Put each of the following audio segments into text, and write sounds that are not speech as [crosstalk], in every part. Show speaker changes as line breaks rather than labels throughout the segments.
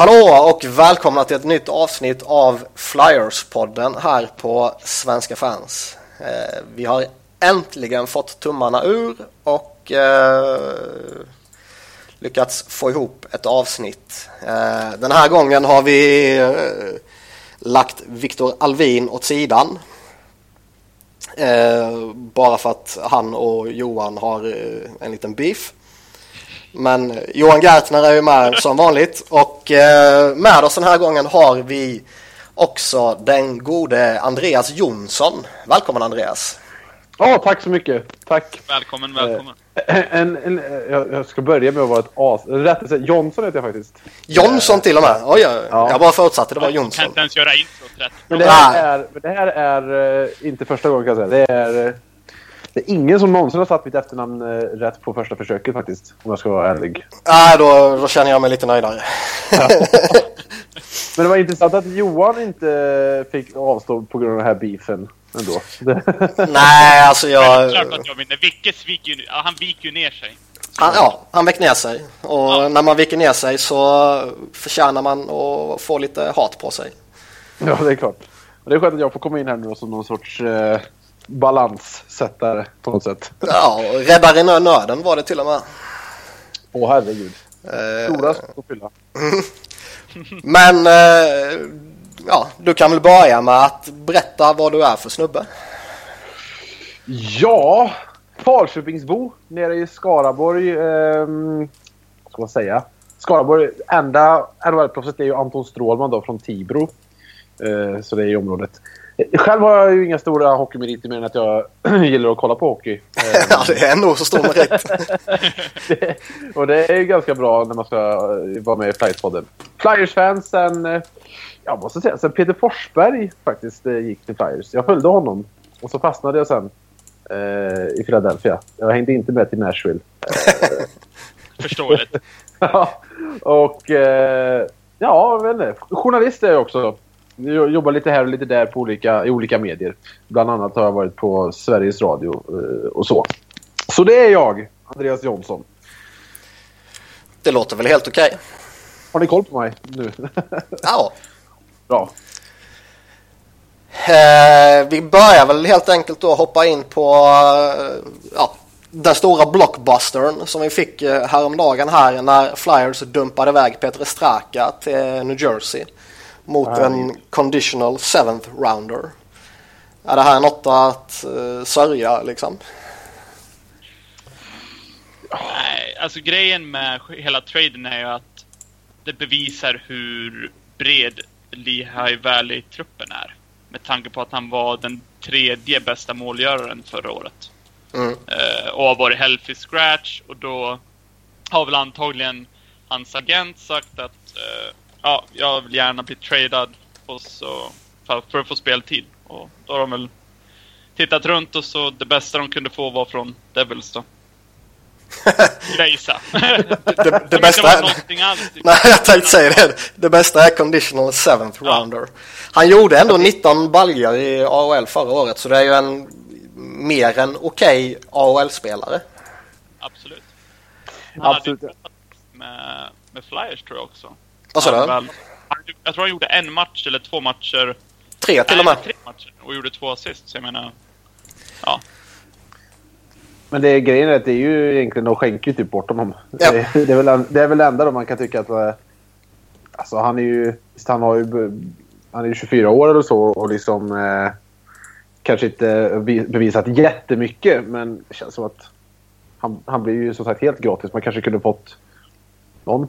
Hallå och välkomna till ett nytt avsnitt av Flyers-podden här på Svenska fans. Eh, vi har äntligen fått tummarna ur och eh, lyckats få ihop ett avsnitt. Eh, den här gången har vi eh, lagt Viktor Alvin åt sidan. Eh, bara för att han och Johan har eh, en liten beef. Men Johan Gertner är ju med [laughs] som vanligt och eh, med oss den här gången har vi också den gode Andreas Jonsson. Välkommen Andreas!
Ja, tack så mycket. Tack.
Välkommen, välkommen.
Eh, En, en, jag jag ska börja med att vara ett as. Rätt att säga, Jonsson heter jag faktiskt.
Jonsson till och med! Oj, oj.
Ja.
Jag bara förutsatte det var
Kan
Jonsson.
inte ens göra introt rätt.
Men det här är, det här är eh, inte första gången kan jag säga. Det är, eh, det är ingen som någonsin har satt mitt efternamn eh, rätt på första försöket faktiskt. Om jag ska vara ärlig.
Nej, då, då känner jag mig lite nöjdare. [laughs] [laughs]
Men det var intressant att Johan inte fick avstå på grund av den här beefen ändå. Det, [laughs]
Nej, alltså jag...
Klart att jag vinner. Vicke viker ju, han viker ju ner sig.
Han, ja, han vek ner sig. Och
Ja.
när man viker ner sig så förtjänar man att få lite hat på sig.
ja, det är klart. Och det är skönt att jag får komma in här nu som någon sorts eh, balanssättare på något sätt.
Ja, och räddare i nö- nöden var det till och med.
Åh herregud.
Eh,
Stora skott att fylla. [laughs]
Men eh, ja, du kan väl börja med att berätta vad du är för snubbe.
Ja, Falköpingsbo nere i Skaraborg. vad ska man säga? Skaraborg, enda NHL-proffset är ju Anton Strålman då från Tibro. Eh, så det är i området. Själv har jag ju inga stora hockeymeriter mer än att jag [clears throat] gillar att kolla på hockey. [laughs]
Ja, det är ändå så stor merit. [laughs]
det, och det är ju ganska bra när man ska eh, vara med i Flyers-podden. Flyers-fans sen, eh, jag måste säga, sen Peter Forsberg faktiskt eh, gick till Flyers. Jag följde honom och så fastnade jag sen eh, i Philadelphia. Jag hängde inte med till Nashville. [laughs]
Förståeligt.
Ja, och eh, ja, jag vet inte. Journalist är jag också. Jag jobbar lite här och lite där på olika, i olika medier. Bland annat har jag varit på Sveriges Radio eh, och så. Så det är jag, Andreas Jonsson.
Det låter väl helt okej.
Har ni koll på mig nu? [laughs]
Ja.
Bra.
Eh, vi börjar väl helt enkelt då hoppa in på eh, ja, den stora blockbustern som vi fick eh, häromdagen här när Flyers dumpade iväg Peter Straka till New Jersey mot en
Herregud.
conditional seventh rounder. Är det här något att eh, sörja liksom?
Nej, alltså grejen med hela traden är ju att det bevisar hur bred Lehigh Valley-truppen är. Med tanke på att han var den tredje bästa målgöraren förra året.
Mm.
Eh, och har varit healthy scratch och då har väl antagligen hans agent sagt att eh, ja, jag vill gärna bli tradad och så, för, för att få speltid. Och då har de väl tittat runt och så det bästa de kunde få var från Devils då. [laughs] Grejsa.
Det, det [laughs] bästa är...
någonting alls. typ.
Nej, jag tänkte säga det. Det bästa är conditional seventh
Ja.
rounder. Han gjorde ändå 19 baljor i AHL förra året så det är ju en mer än okej AHL-spelare.
Absolut. Han
Absolut.
hade ju med, med Flyers tror jag också.
Vad sa du?
Jag tror han gjorde en match eller två matcher.
Tre till och med.
tre matcher och gjorde två assist. Så jag menar, ja.
Men det är grejen är att det är ju egentligen, de skänker ju typ bort honom.
Ja.
Det, det, är väl, det är väl det enda då man kan tycka att... eh, Alltså han är ju... Han har ju... Han är ju 24 år eller så och liksom... Eh, kanske inte be- bevisat jättemycket men det känns som att... Han, han blir ju som sagt helt gratis. Man kanske kunde fått någon,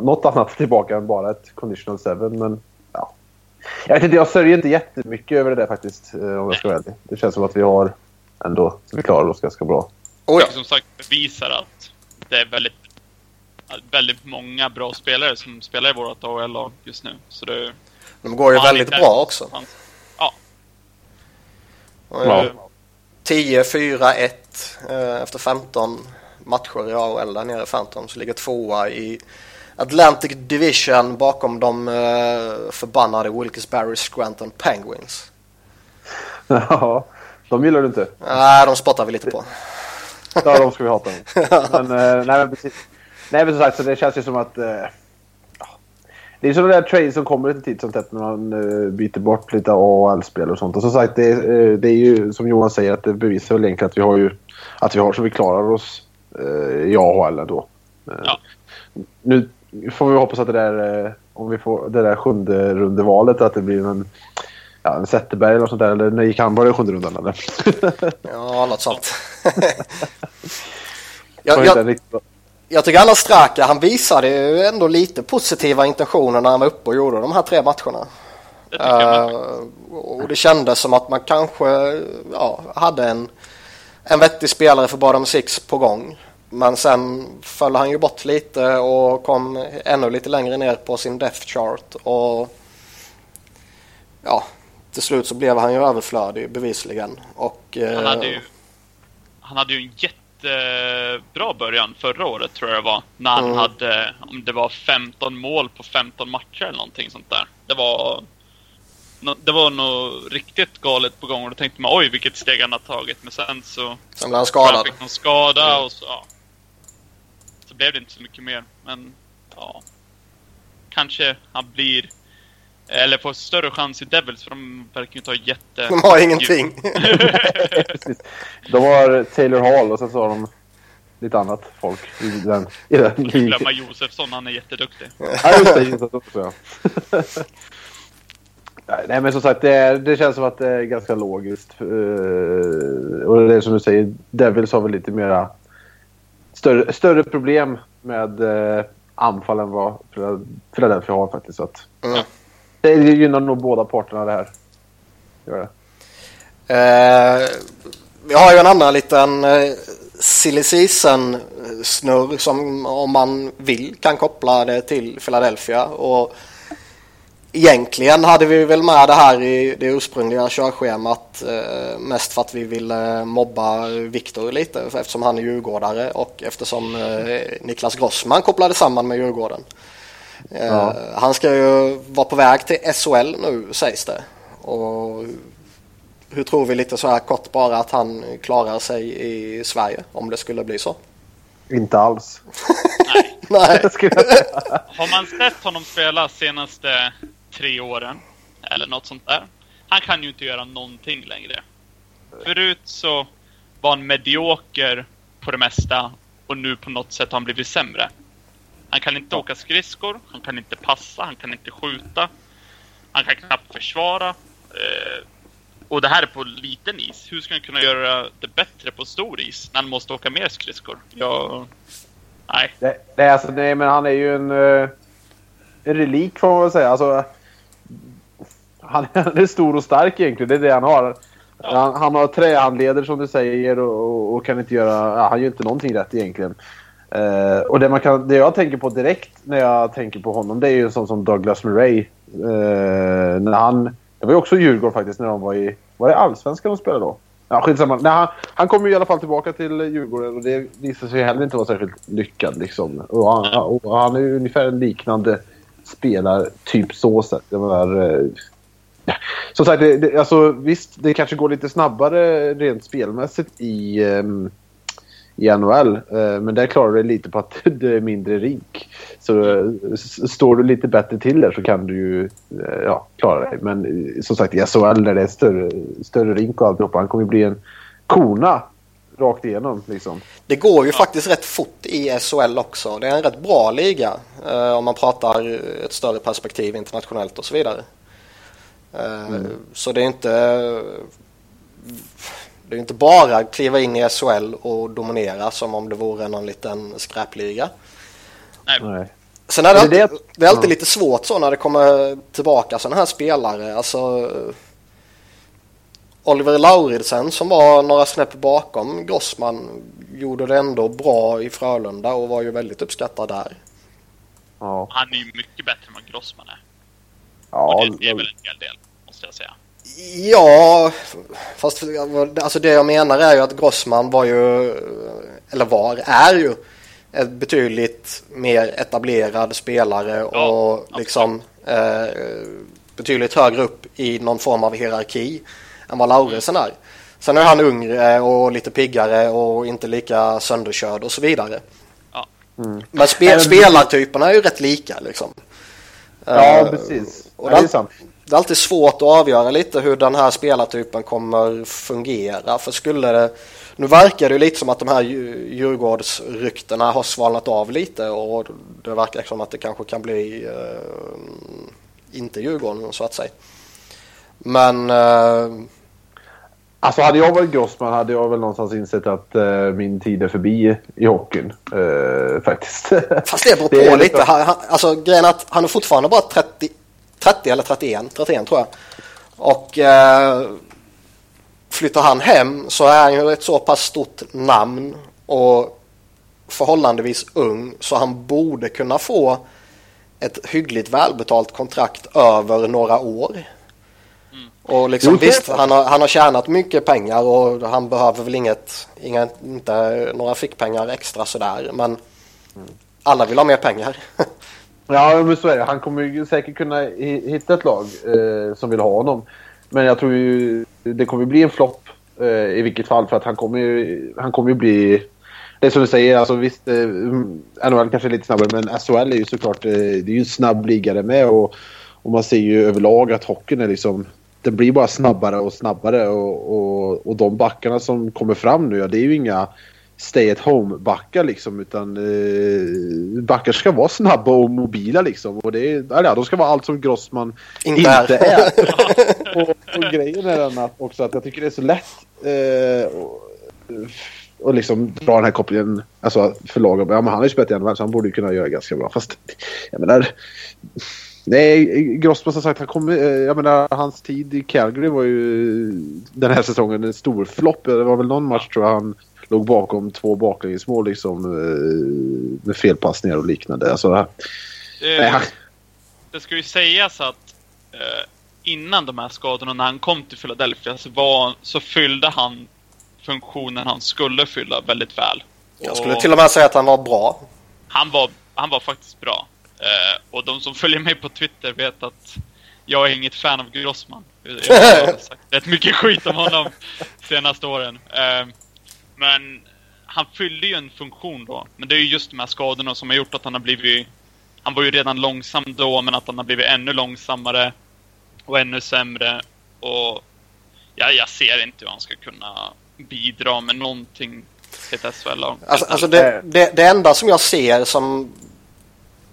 något annat tillbaka än bara ett conditional seven men... Ja. Jag vet inte, jag sörjer inte jättemycket över det där faktiskt. eh, Om jag ska vara ärlig. Det känns som att vi har ändå... Vi klarar oss ganska bra.
Oh ja.
Som sagt bevisar att det är väldigt, väldigt många bra spelare som spelar i vårt AHL-lag just nu. Så det,
De går ju
Ja,
väldigt bra också.
ja,
Ja.
10-4-1 eh, efter 15 matcher i AHL där nere i Phantom så ligger tvåa i Atlantic Division bakom de eh, förbannade Wilkes-Barre Scranton Penguins.
Ja, de gillar du inte.
Nej, de spottar vi lite på.
Ja, de ska vi hata. [laughs] Men, eh, nej, men precis. Nej, men som sagt, så det känns ju som att... Ja. det är sådana där trades som kommer lite titt som tätt när man uh, byter bort lite AHL-spel och sånt. Och som sagt, det, uh, det är ju som Johan säger att det bevisar väl egentligen att vi har ju att vi har så vi klarar oss uh, i AHL ändå.
Ja.
Nu får vi hoppas att det där, om vi får det där sjunde rundevalet att det blir en ja, en Zetterberg eller sånt där. Eller när gick han bara i sjunde rundan eller? [laughs]
ja, något sånt. [laughs] jag, jag, jag tycker alla Straka, han visade ju ändå lite positiva intentioner när han var uppe och gjorde de här tre matcherna. Det uh, och det kändes som att man kanske ja, hade en, en vettig spelare för bottom six på gång. Men sen föll han ju bort lite och kom ännu lite längre ner på sin death chart. Och ja, till slut så blev han ju överflödig bevisligen. Och,
han, hade ju, han hade ju en jättebra början förra året tror jag det var. När han mm. hade, om det var 15 mål på 15 matcher eller någonting sånt där. Det var det var nog riktigt galet på gång och då tänkte man oj vilket steg han har tagit. Men sen så...
Sen blev han skadad. Han
fick någon skada mm. och så, ja. Blev det inte så mycket mer. Men ja. Kanske han blir eller får större chans i Devils för de verkar ju inte ha jätte...
De har ingenting.
de har Taylor Hall och sen så har de lite annat folk i den, i den
glömma Josefsson, han är jätteduktig.
ja, just det. Josefsson också, ja. Nej, men som sagt, det, det, känns som att det är ganska logiskt. Uh, och det är som du säger, Devils har väl lite mera större, större problem med uh, anfall än vad Philadelphia har faktiskt. Så att, mm. Det gynnar nog båda parterna det här. Gör det.
Eh, vi har ju en annan liten eh, silly season snurr som om man vill kan koppla det till Philadelphia. Och egentligen hade vi väl med det här i det ursprungliga körschemat eh, mest för att vi ville mobba Viktor lite eftersom han är djurgårdare och eftersom eh, Niklas Grossman kopplade samman med Djurgården. Eh, ja. Han ska ju vara på väg till SHL nu sägs det. Och hur tror vi lite så här kort bara att han klarar sig i Sverige om det skulle bli så?
Inte alls. [laughs]
Nej. [laughs]
Nej. [laughs]
Har man sett honom spela senaste tre åren eller något sånt där. Han kan ju inte göra någonting längre. Förut så var han medioker på det mesta och nu på något sätt har han blivit sämre. Han kan inte åka skridskor, han kan inte passa, han kan inte skjuta. Han kan knappt försvara. Eh, och det här är på liten is. Hur ska han kunna göra det bättre på stor is när han måste åka mer skridskor? Jag... Nej.
Det, det, alltså, nej, men han är ju en, uh, en relik får man väl säga. Alltså, han, [laughs] han är stor och stark egentligen. Det är det han har. Ja. Han, han, har trähandleder som du säger och, och, och kan inte göra... Ja, han gör inte någonting rätt egentligen. Uh, och det, man kan, det jag tänker på direkt när jag tänker på honom det är ju sånt som Douglas Murray. Uh, när han, det var ju också Djurgården faktiskt när de var i... Var det Allsvenskan de spelade då? Ja, skitsamma. Nej, han, han kom ju i alla fall tillbaka till Djurgården och det visade sig heller inte vara särskilt lyckad. Liksom. Och han, och han är ju ungefär en liknande spelartyp så sett. Jag menar, som sagt, det, det, alltså, visst det kanske går lite snabbare rent spelmässigt i... Um, i NHL. Uh, eh, men där klarar du dig lite på att [laughs] du är mindre rik. Så uh, står du lite bättre till där så kan du ju uh, ja, klara dig. Men eh, som sagt i SHL där det är större, större rink och alltihopa. Han kommer ju bli en kona rakt igenom. Liksom.
Det går ju faktiskt rätt fort i SHL också. Det är en rätt bra liga om man pratar ett större perspektiv internationellt och så vidare. Mm. Så det är inte det är inte bara att kliva in i SHL och dominera som om det vore någon liten skräpliga.
Nej.
Sen är det, alltid, det är alltid lite svårt så när det kommer tillbaka sådana här spelare. Alltså, Oliver Lauridsen som var några snäpp bakom Grossman gjorde det ändå bra i Frölunda och var ju väldigt uppskattad där.
Ja. Han är ju mycket bättre än vad Grossman är. Ja, och det är väl en hel del, måste jag säga.
Ja, fast alltså det jag menar är ju att Grossman var ju, eller var, är ju ett betydligt mer etablerad spelare och ja, liksom eh, betydligt högre upp i någon form av hierarki än vad Lauresen är. Sen är han yngre och lite piggare och inte lika sönderkörd och så vidare. Ja. Mm. Men spe, spelartyperna är ju rätt lika liksom.
Ja,
Eh,
precis.
Och
det är sant.
Det är alltid svårt att avgöra lite hur den här spelartypen kommer fungera. För skulle det... Nu verkar det ju lite som att de här Djur- Djurgårdsryktena har svalnat av lite och det verkar som att det kanske kan bli eh, inte Djurgården så att säga. Men eh,
Alltså hade jag varit Grossman hade jag väl någonstans insett att eh, min tid är förbi i hockeyn. Eh, faktiskt.
fast det beror [laughs] på
Det
lite. Han, han, alltså grejen är att han är fortfarande bara 30, 30 eller 31, 31 tror jag. Och eh, flyttar han hem så är han ju ett så pass stort namn och förhållandevis ung så han borde kunna få ett hyggligt välbetalt kontrakt över några år. Och liksom,
det-
visst, han har, han har tjänat mycket pengar och han behöver väl inget, inga, inte några fickpengar extra sådär. Men alla vill ha mer pengar. [laughs]
Ja, men så är det. Han kommer ju säkert kunna hitta ett lag eh, som vill ha honom. Men jag tror ju det kommer bli en flopp eh, i vilket fall. För att han kommer ju, han kommer ju bli... Det är som du säger, alltså visst eh, NHL kanske är lite snabbare men SHL är ju såklart eh, det är ju en snabb ligare med. Och, och man ser ju överlag att hockeyn är liksom... Det blir bara snabbare och snabbare och, och, och de backarna som kommer fram nu, ja, det är ju inga stay at home-backar liksom. Utan eh, backar ska vara snabba och mobila liksom. Och det är, ja, de ska vara allt som Grossman
Inte
inte,
är. [laughs]
och, och grejen är den att också att jag tycker det är så lätt eh, och, och liksom dra den här kopplingen. Alltså för laget. Ja, men han har ju spelat i NHL så han borde ju kunna göra ganska bra. Fast jag menar. Nej, Grossman som sagt, han kom, eh, jag menar hans tid i Calgary var ju den här säsongen en stor flopp. Det var väl någon match tror jag han låg bakom två baklängesmål liksom eh, med felpassningar och liknande. Alltså,
Eh,
nej, han,
det ska ju sägas att eh, innan de här skadorna, när han kom till Philadelphia, så, var, så fyllde han funktionen han skulle fylla väldigt väl.
Jag skulle till och med säga att han var bra.
han var, han var faktiskt bra. Eh, och de som följer mig på Twitter vet att jag är inget fan av Grossman. Jag har sagt rätt mycket skit om honom [laughs] senaste åren. Eh, men han fyllde ju en funktion då. Men det är ju just de här skadorna som har gjort att han har blivit... Han var ju redan långsam då, men att han har blivit ännu långsammare och ännu sämre. Och ja, jag ser inte hur han ska kunna bidra med någonting till ett SHL-lag.
Alltså, alltså det, det, det enda som jag ser som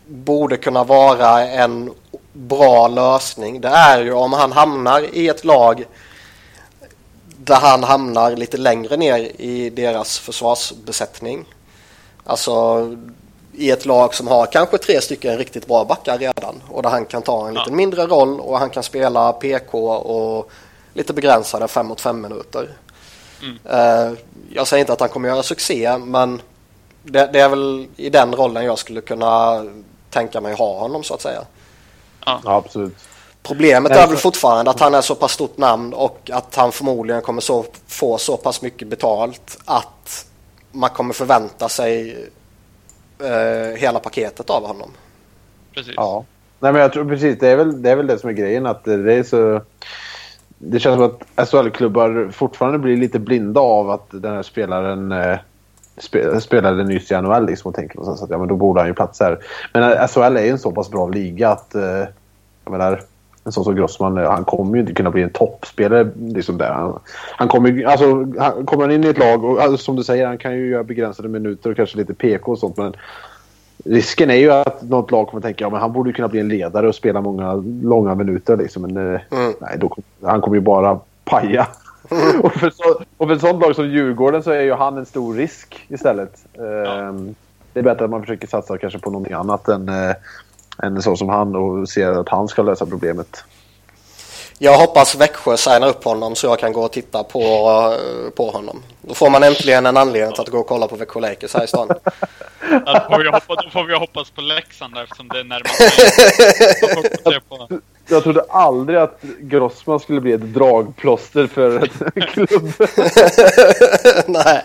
borde kunna vara en bra lösning det är ju om han hamnar i ett lag där han hamnar lite längre ner i deras försvarsbesättning. Alltså i ett lag som har kanske tre stycken riktigt bra backar redan och där han kan ta en
Ja.
lite mindre roll och han kan spela PK och lite begränsade 5 mot 5 minuter. Eh, Jag säger inte att han kommer göra succé men det, det är väl i den rollen jag skulle kunna tänka mig ha honom så att säga.
ja, absolut.
Problemet
Nej,
är väl fortfarande att han är så pass stort namn och att han förmodligen kommer så, få så pass mycket betalt att man kommer förvänta sig eh, hela paketet av honom.
Precis.
Ja. Nej men jag tror precis, det är väl det, är väl det som är grejen. Att det är så... Det känns som att SHL-klubbar fortfarande blir lite blinda av att den här spelaren eh, spe, spelade nyss i NHL liksom och tänker någonstans att ja, men då borde han ju platsa här. Men eh, SHL är ju en så pass bra liga att eh, jag menar, en sån som Grossman, eh, han kommer ju inte kunna bli en toppspelare liksom där. Han, han kommer alltså, han, kommer han in i ett lag och alltså, som du säger, han kan ju göra begränsade minuter och kanske lite PK och sånt men Risken är ju att något lag kommer tänka ja, men han borde kunna bli en ledare och spela många långa minuter. Liksom. Men eh,
Mm.
nej, då, han kommer ju bara paja. [laughs] och, för så, och för ett sånt lag som Djurgården så är ju han en stor risk istället. Ehm, Det är bättre att man försöker satsa kanske på någonting annat än, eh, än så som han och ser att han ska lösa problemet.
Jag hoppas Växjö signar upp honom så jag kan gå och titta på, eh, på honom. Då får man äntligen en anledning till att gå och kolla på Växjö Lakers här i stan. [laughs]
Ja, då, får vi hoppas, då får vi hoppas på Leksand där, eftersom det är närmast [laughs]
Jag trodde aldrig att Grossman skulle bli ett dragplåster för en klubb. [laughs]
Nej,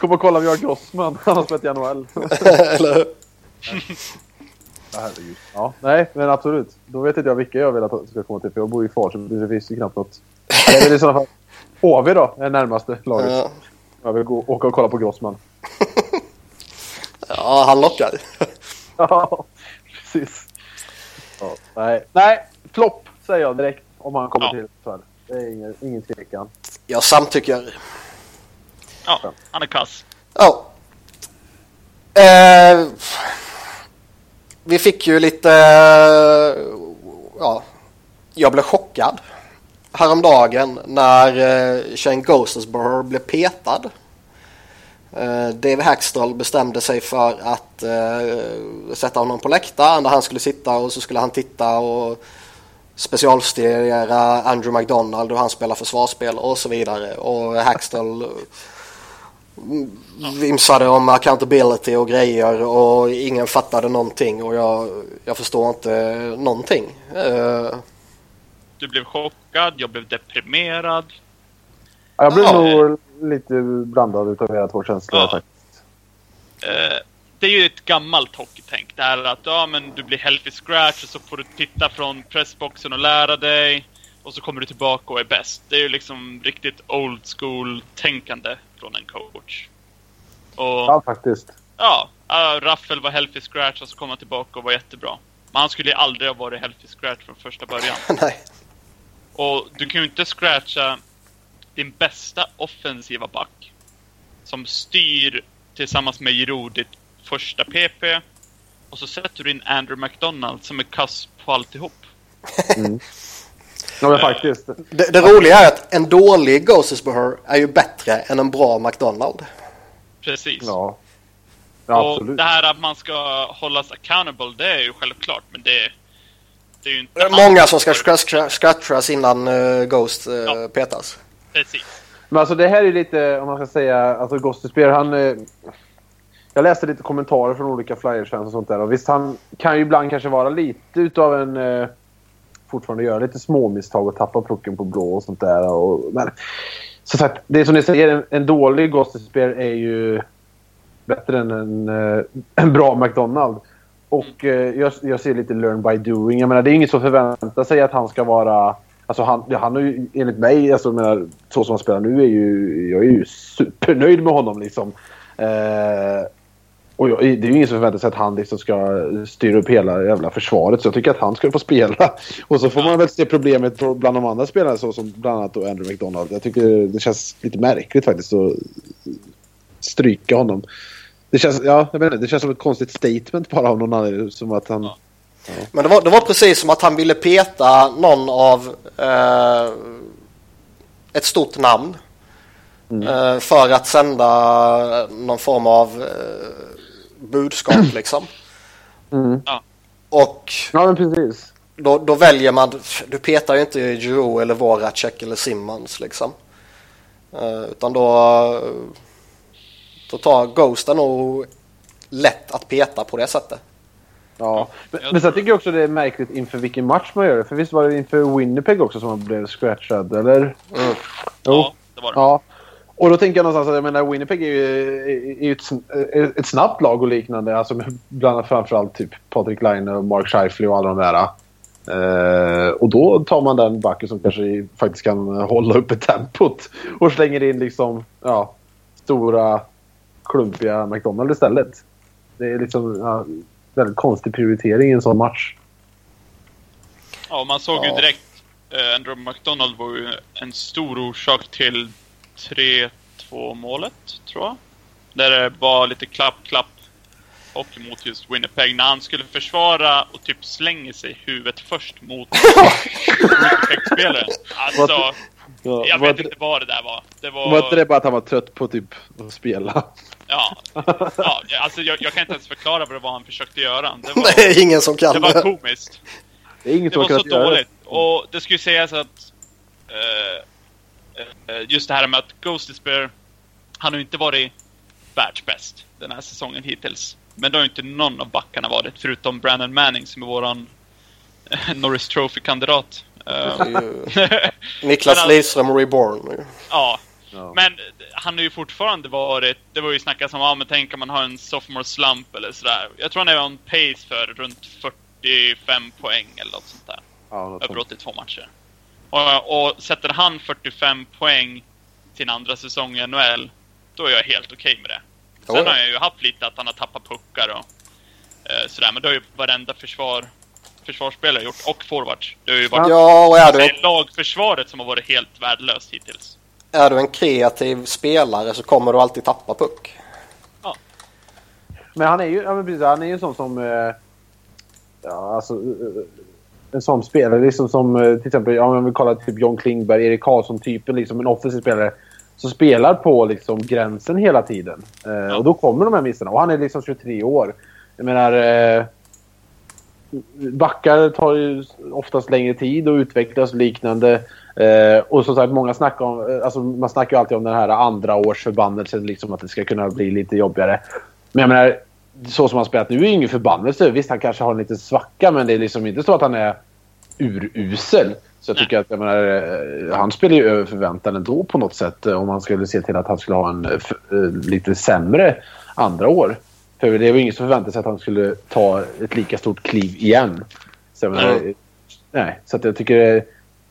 Kom och kolla, vi har Grossman. Han har spelat i NHL.
eller hur?
Ja, herregud. Ja, nej, men absolut. Då vet inte jag vilka jag vill att han ska komma till. För jag bor i Falköping, så det finns ju knappt något. Det är väl i sådana fall HV då, är närmaste laget.
Ja.
Jag vill gå, åka och kolla på Grossman. [laughs]
Ja, han lockar. [laughs]
Ja, precis. Ja, nej, nej flopp säger jag direkt om han kommer
Ja.
till Sverige. Det är ingen, ingen tvekan.
Jag samtycker.
Ja, han är kass.
Ja. Eh, vi fick ju lite... Eh, ja, jag blev chockad häromdagen när eh, Shane Gosensborough blev petad. Eh, Dave Hackstall bestämde sig för att sätta honom på läktaren där han skulle sitta och så skulle han titta och specialstudera Andrew McDonald och han spelar försvarsspel och så vidare. Och Hackstall vimsade om accountability och grejer och ingen fattade någonting och jag, jag förstår inte någonting. Eh,
Du blev chockad, jag blev deprimerad.
Ja, Jag blev
Ja.
nog lite blandad utav era två känslor.
Ja.
faktiskt.
Eh, det är ju ett gammalt hockeytänk. Det här att ja, men du blir healthy scratch och så får du titta från pressboxen och lära dig. Och så kommer du tillbaka och är bäst. Det är ju liksom riktigt old school-tänkande från en coach. Och
Ja, faktiskt.
ja, ja, Raffel var healthy scratch och så kom han tillbaka och var jättebra. Men han skulle ju aldrig ha varit healthy scratch från första början. [laughs]
nej.
Och du kan ju inte scratcha din bästa offensiva back som styr tillsammans med Giroud ditt första PP och så sätter du in Andrew McDonald som är kass på alltihop. [laughs]
Ja, men faktiskt.
Det, det roliga är att en dålig Gosensborough är ju bättre än en bra McDonald.
Precis.
Ja. Ja,
och
absolut.
det här att man ska hållas accountable, det är ju självklart, men det, det är ju inte...
Det är många som ska scratcha- scratchas innan eh, Ghost uh,
Ja.
petas.
Precis.
Men alltså det här är ju lite, om man ska säga, alltså Gostispear han... Eh, jag läste lite kommentarer från olika Flyers-fans och sånt där. Och visst, han kan ju ibland kanske vara lite utav en... Fortfarande göra lite små misstag och tappa pucken på blå och sånt där. Och, men som sagt, det är som ni säger, en, en dålig Gostispear är ju bättre än en, eh, en bra McDonald. Och eh, jag, jag ser lite learn by doing. Jag menar, det är inget som förväntar sig att han ska vara... Alltså han, han är ju enligt mig, alltså, jag menar, så som han spelar nu, är ju, jag är ju supernöjd med honom. Liksom. Eh, och jag, det är ju ingen som förväntar sig att han liksom ska styra upp hela jävla försvaret. Så jag tycker att han ska få spela. [laughs] Och så får man väl se problemet bland de andra spelarna, så som bland annat Andrew McDonald. Jag tycker det känns lite märkligt faktiskt att stryka honom. Det känns, ja, jag inte, det känns som ett konstigt statement bara av någon anledning. Som att han...
Ja.
Men det var, det var precis som att han ville peta någon av eh, ett stort namn. Eh, för att sända någon form av eh, budskap [clears throat] liksom.
Mm.
Ja.
Och
Ja, men precis.
då, då väljer man, du petar ju inte Giroud eller Voracek eller Simmons liksom. Eh, utan då, då tar Ghosten nog lätt att peta på det sättet.
Ja. Men,
jag
men sen tycker jag också det är märkligt inför vilken match man gör det. För visst var det inför Winnipeg också som man blev scratchad, eller? Jo.
Ja, det var det.
Ja. Och då tänker jag någonstans att jag menar, Winnipeg är ju, är ju ett, ett snabbt lag och liknande. Alltså bland annat framförallt typ Patrik Laine och Mark Scheifele och alla de där. Eh, och då tar man den backen som kanske faktiskt kan hålla uppe tempot och slänger in liksom ja, stora klumpiga McDonald istället. Det är liksom ja, väldigt konstig prioritering i en sån match.
Ja, man såg ju
Ja.
direkt, eh, Andrew McDonald var ju en stor orsak till 3-2 målet, tror jag. Där det var lite klapp-klapp och mot just Winnipeg när han skulle försvara och typ slänger sig huvudet först mot [laughs] Winnipeg-spelaren. Alltså,
Ja,
jag vet
inte,
inte vad det där var. Det var...
var inte det bara att han var trött på typ att spela?
Ja. ja alltså jag, jag kan inte ens förklara vad det var han förskötte göra. Det var,
är ingen som kan
det var komiskt.
Det är inget
Det var så
kunnat göra
dåligt. Och det skulle ju sägas att eh, just det här med att Ghost Despair, han har ju inte varit världsbäst den här säsongen hittills. Men det har ju inte någon av backarna varit, förutom Brandon Manning som är våran eh, Norris Trophy-kandidat. Eh, [laughs]
Niklas Lidström reborn.
ja, men han har ju fortfarande varit, det var ju snackat om, ja men tänk om man har en sophomore slump eller sådär. Jag tror han är on pace för runt 45 poäng eller något sånt där.
Ja,
över
sånt.
82 matcher. Och, och sätter han 45 poäng sin andra säsong i NHL, då är jag helt okej med det. Sen
Oh, ja.
har jag ju haft lite att han har tappat puckar och eh, sådär, men då har ju varenda försvar försvarsspelare gjort, och forwards. Det har ju varit
Ja, och är
det
du,
är lagförsvaret som har varit helt värdelöst hittills.
är du en kreativ spelare så kommer du alltid tappa puck.
Men han är ju, ja, men precis, han är ju en sån som... Eh, ja, alltså, en sån spelare liksom som eh, till exempel, ja, om vi kollar typ John Klingberg, Erik Karlsson-typen, liksom en offensiv spelare som spelar på liksom gränsen hela tiden. Eh, Och då kommer de här missarna. Och han är liksom 23 år. Jag menar... Eh, backar tar ju oftast längre tid att utvecklas och liknande. Eh, och som sagt, många snackar om... eh, Alltså, man snackar ju alltid om den här andra års förbannelsen, liksom att det ska kunna bli lite jobbigare. Men jag menar, så som han spelat nu är ju ingen förbannelse. Visst, han kanske har en liten svacka, men det är liksom inte så att han är urusel. Så jag tycker att jag menar, eh, han spelar ju över förväntan ändå på något sätt eh, om man skulle se till att han skulle ha en eh, f- lite sämre andra år. För det var ingen som förväntade sig att han skulle ta ett lika stort kliv igen. Så jag menar,
Mm.
nej, så att jag tycker...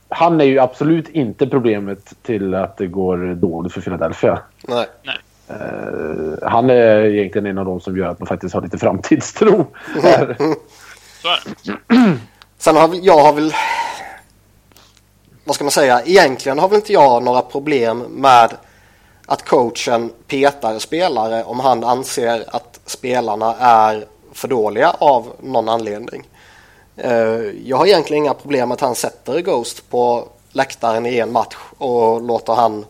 Han är ju absolut inte problemet till att det går dåligt för Philadelphia.
Nej.
Nej.
Eh, han är egentligen en av de som gör att man faktiskt har lite framtidstro. här. [laughs]
Så är det.
Sen har jag har väl... Vad ska man säga? Egentligen har väl inte jag några problem med att coachen petar spelare om han anser att spelarna är för dåliga av någon anledning. Eh, Jag har egentligen inga problem med att han sätter Ghost på läktaren i en match och låter han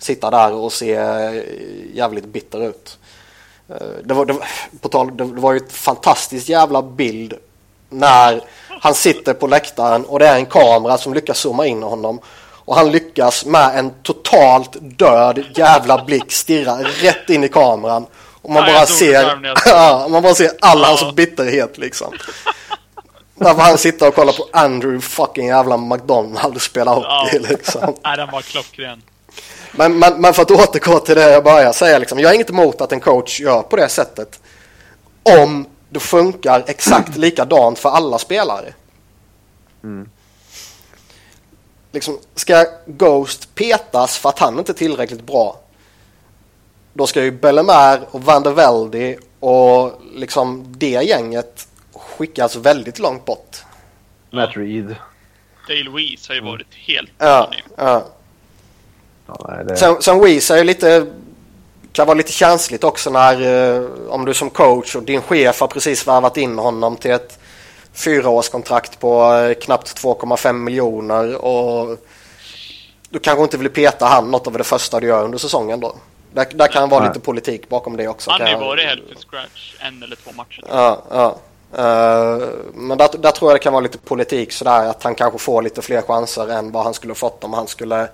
sitta där och se eh, jävligt bitter ut. Eh, Det var, det, på tal, det var ju ett fantastiskt jävla bild när han sitter på läktaren och det är en kamera som lyckas zooma in honom. Och han lyckas med en totalt död jävla blick stirra rätt in i kameran. Och man
Ja,
bara ser, [laughs] man bara ser all
Ja.
hans bitterhet liksom. Därför han sitter och kollar på Andrew fucking jävla McDonald spela hockey
Ja.
liksom. [laughs]
Nej, den var klockren.
Men, men, men för att återgå till det jag började säga, liksom, jag har inget emot att en coach gör på det sättet. Om det funkar exakt [clears throat] likadant för alla spelare. Liksom, ska Ghost petas för att han inte är tillräckligt bra, då ska ju Bellemare och Van der Velde och liksom det gänget skickas väldigt långt bort.
Matt Reed.
Dale Weiss har ju varit helt
Ja, ja.
Ja, det...
Sen, sen Weeze är ju lite kan vara lite känsligt också när eh, om du som coach och din chef har precis värvat in honom till ett fyraårskontrakt på eh, knappt 2,5 miljoner och du kanske inte vill peta han något av det första du gör under säsongen då. Där, där kan vara
Nej.
lite politik bakom det också.
Han har ju varit healthy scratch en eller två matcher.
Ja, ja. Eh, men där, där tror jag det kan vara lite politik sådär att han kanske får lite fler chanser än vad han skulle fått om han skulle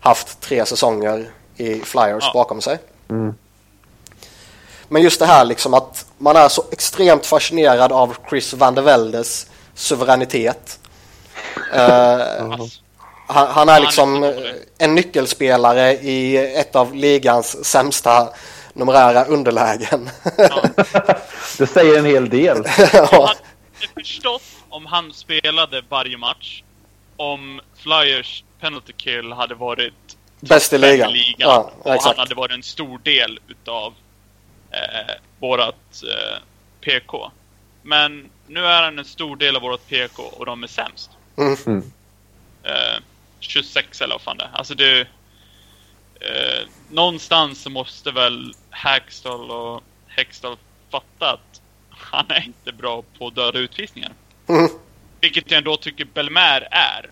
haft tre säsonger i Flyers
Ja.
bakom sig. Men just det här liksom att man är så extremt fascinerad av Chris van der Veldes suveränitet.
Alltså, [laughs]
han, han är liksom en nyckelspelare i ett av ligans sämsta numerära underlägen.
ja. [laughs]
Det säger en hel del. [laughs]
ja.
Jag hade förstått om han spelade varje match om Flyers penalty kill hade varit
Bäst i
fem
ligan. Ja,
och
exakt.
han hade varit en stor del utav eh, vårat eh, PK. Men nu är han en stor del av vårat PK och de är sämst.
Mm.
Mm.
Eh, 26 eller vad fan det är. Alltså det... Eh, någonstans så måste väl Hackstall och Hextall fatta att han är inte bra på döda utvisningar.
Mm.
Vilket jag ändå tycker Belmer är.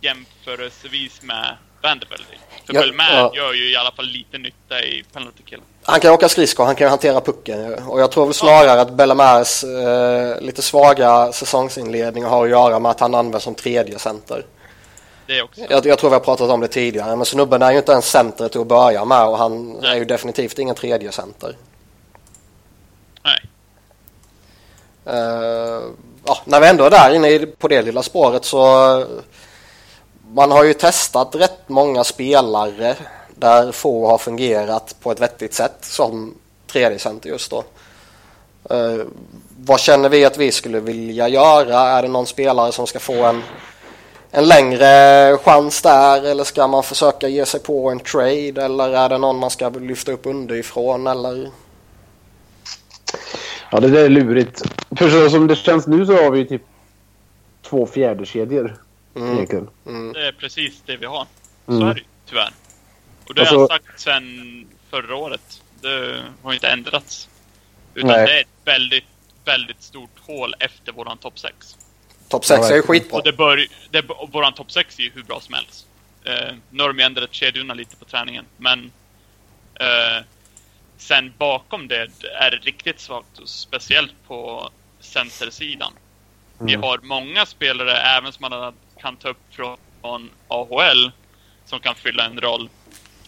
Jämförelsevis med Vanderbilt. För
Ja,
Belmer
ja.
gör ju i alla fall lite nytta i penalty kill.
Han kan åka skridskor, han kan hantera pucken. Och jag tror väl snarare att Bellemers eh, lite svaga säsongsinledning har att göra med att han används som tredje center.
Det är också.
Jag, jag tror vi har pratat om det tidigare, men snubben är ju inte ens center till att börja med och han är ju definitivt ingen tredje center.
Nej.
Eh, ja, när vi ändå är där inne på det lilla spåret så man har ju testat rätt många spelare där få har fungerat på ett vettigt sätt som 3D-center just då. Uh, vad känner vi att vi skulle vilja göra? Är det någon spelare som ska få en, en längre chans där eller ska man försöka ge sig på en trade eller är det någon man ska lyfta upp underifrån eller?
Ja, det där är lurigt. För så som det känns nu så har vi ju typ två fjärdekedjor
Mm.
egentligen.
Mm.
Det är precis det vi har. Så
Mm.
är det tyvärr. Och det
Alltså-
har jag sagt sedan förra året. Det har inte ändrats. Utan
Nej.
det är ett väldigt, väldigt stort hål efter våran topp 6.
Topp 6 är ju skitbra.
Och det bör, det, våran topp 6 är ju hur bra som helst. Eh, nu har de ändrat kedjorna lite på träningen, men eh, sen bakom det är det riktigt svagt, och speciellt på centersidan. Vi
Mm.
har många spelare, även som man kan ta upp från AHL, som kan fylla en roll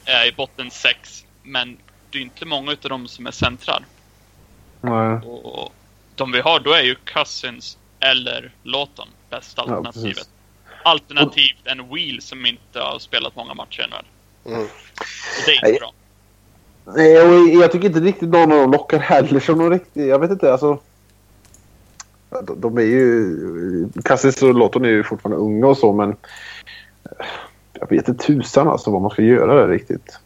eh, i botten 6, men det är inte många utav dem som är centrar.
Nej.
Och de vi har då är ju Cousins eller Lawton bästa
Ja,
alternativet.
precis.
Alternativt en Wheel som inte har spelat många matcher ännu.
Mm.
Det är inte
Nej.
bra.
Nej, och jag tycker inte riktigt någon av dem lockar heller som någon riktig... Jag vet inte, alltså... De, de är ju... Cassis och Lotton är ju fortfarande unga och så, men... Eh, jag vet inte tusan alltså vad man ska göra där riktigt.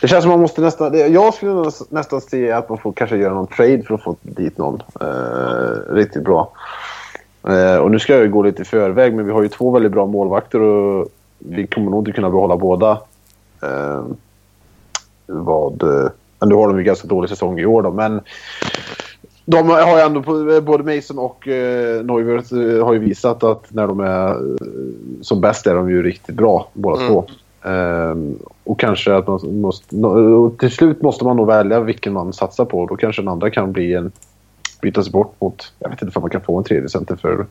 Det känns som man måste nästan... Jag skulle nästan se att man får kanske göra någon trade för att få dit någon eh, riktigt bra. Eh, och nu ska jag ju gå lite i förväg, men vi har ju två väldigt bra målvakter och vi kommer nog inte kunna behålla båda. Eh, vad... Eh, men Nu har de ju ganska dålig säsong i år då, men de har ju ändå, på- både Mason och eh, Neuwirth eh, har ju visat att när de är eh, som bäst är de ju riktigt bra båda
Mm.
två. Ehm, och kanske att man måste, och till slut måste man nog välja vilken man satsar på. Då kanske den andra kan bli en, bytas bort mot, jag vet inte om man kan få en tredje center för,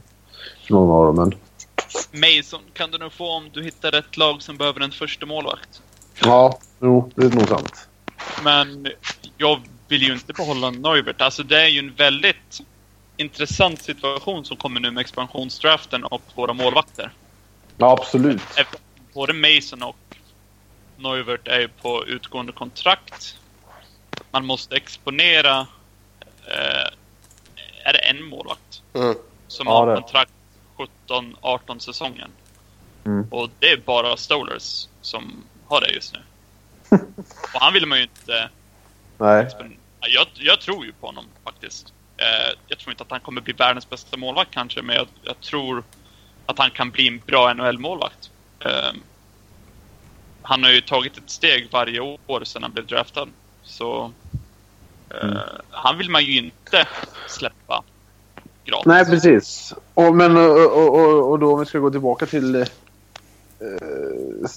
för någon av dem. Men
Mason kan du nog få om du hittar rätt lag som behöver en första målvakt.
ja, jo, det är nog sant.
Men jag vill ju inte behålla Neubert. Alltså det är ju en väldigt intressant situation som kommer nu med expansionsdraften och våra målvakter.
Ja, absolut.
Både Mason och Neuvert är ju på utgående kontrakt. Man måste exponera... Eh, är det en målvakt?
Mm.
Som
Ja,
har
det.
kontrakt 17-18 säsongen.
Mm.
Och det är bara Stolers som har det just nu. [laughs] och han vill man ju inte...
Nej.
exponera. Jag, jag tror ju på honom faktiskt. Eh, jag tror inte att han kommer bli världens bästa målvakt kanske, men jag, jag tror att han kan bli en bra NHL-målvakt. Eh, han har ju tagit ett steg varje år sedan han blev draftad. Så eh,
Mm.
han vill man ju inte släppa gratis.
Nej, precis. Och, men, och, och, och, då om vi ska gå tillbaka till eh,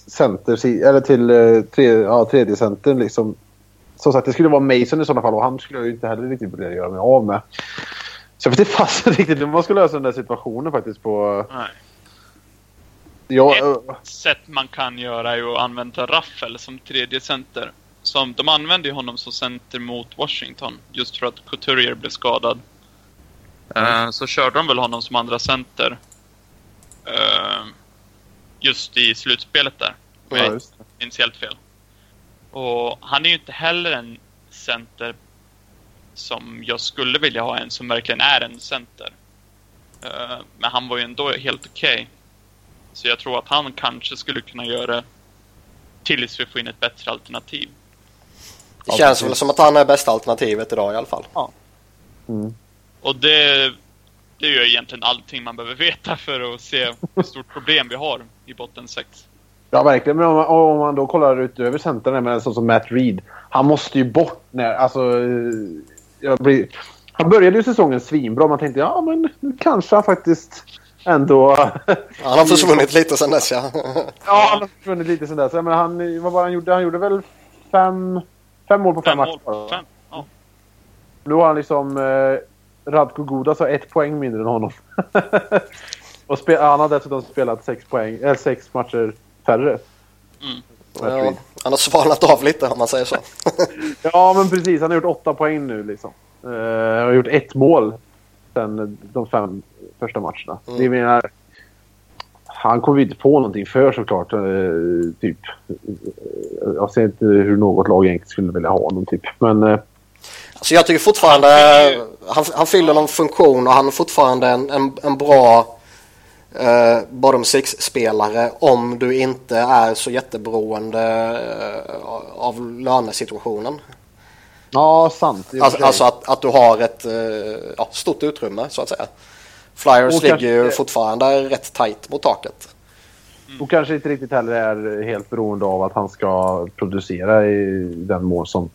center, eller till eh, tre, ja, tredje centern liksom. Som sagt, det skulle vara Mason i sådana fall och han skulle jag ju inte heller riktigt vilja göra mig av med. Så jag vet inte [laughs] fast riktigt hur man ska lösa den där situationen faktiskt på...
Nej.
Ja,
Ett
eh,
sätt man kan göra är ju att använda Raffel som tredje center. Som, de använde ju honom som center mot Washington, just för att Couturier blev skadad. Eh, så körde de väl honom som andra center. eh, just i slutspelet där. Om
ja,
jag minns helt fel. Och han är ju inte heller en center som jag skulle vilja ha en som verkligen är en center. Eh, men han var ju ändå helt okej. Så jag tror att han kanske skulle kunna göra det tills vi får in ett bättre alternativ.
Det känns väl som att han är bästa alternativet idag i alla fall.
Mm.
Och det, det är ju egentligen allting man behöver veta för att se hur stort problem vi har i botten 6.
Ja, verkligen. Men om man, om man då kollar utöver centern med en sån som Matt Reed. Han måste ju bort när... Alltså... eh, Jag blir, han började ju säsongen svinbra. Man tänkte ja, men nu kanske han faktiskt ändå...
Han har försvunnit lite sen dess ja.
ja, han har försvunnit lite sen dess. Men han, vad var han gjorde? Han gjorde väl fem, fem mål på fem,
Fem
matcher?
mål. Fem. Ja.
Nu har han liksom... Eh, Radko Gudas har ett poäng mindre än honom. [laughs] Och spe, han har dessutom spelat sex, poäng, äh, sex matcher färre.
Mm.
Ja. Han har svalnat av lite om man säger så. [laughs]
Ja, men precis. Han har gjort åtta poäng nu. Liksom. Uh, har gjort ett mål sen de fem första matcherna.
Mm.
Det menar, han kommer ju inte få någonting för såklart. Uh, typ. Uh, jag ser inte hur något lag egentligen skulle vilja ha honom. Typ. Men uh,
Så jag tycker fortfarande
Han fyller ju-
han, han fyller någon funktion och han är fortfarande en, en, en bra eh, bottom six-spelare om du inte är så jätteberoende eh, av lönesituationen.
ja, sant.
Alltså, alltså att, att du har ett eh, ja, stort utrymme så att säga. Flyers
Och
ligger
kanske-
ju fortfarande rätt tight mot taket.
Och kanske inte riktigt heller är helt beroende av att han ska producera i den mån som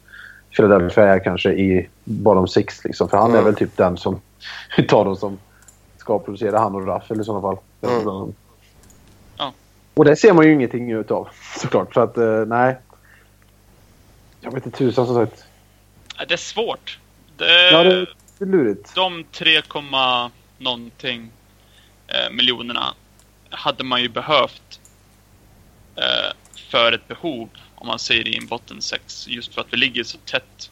Philadelphia är kanske i bottom six. Liksom. För han är
Mm.
väl typ den som [laughs] utav dem som ska producera, han och Raff i sådana fall.
Mm.
Ja.
Och det ser man ju ingenting utav såklart. Så att eh, nej. Jag vet inte tusan som sagt.
Det är svårt. Det,
Ja, det, det är lurigt.
De 3, komma någonting eh, miljonerna hade man ju behövt eh, för ett behov, om man säger i en botten 6, just för att vi ligger så tätt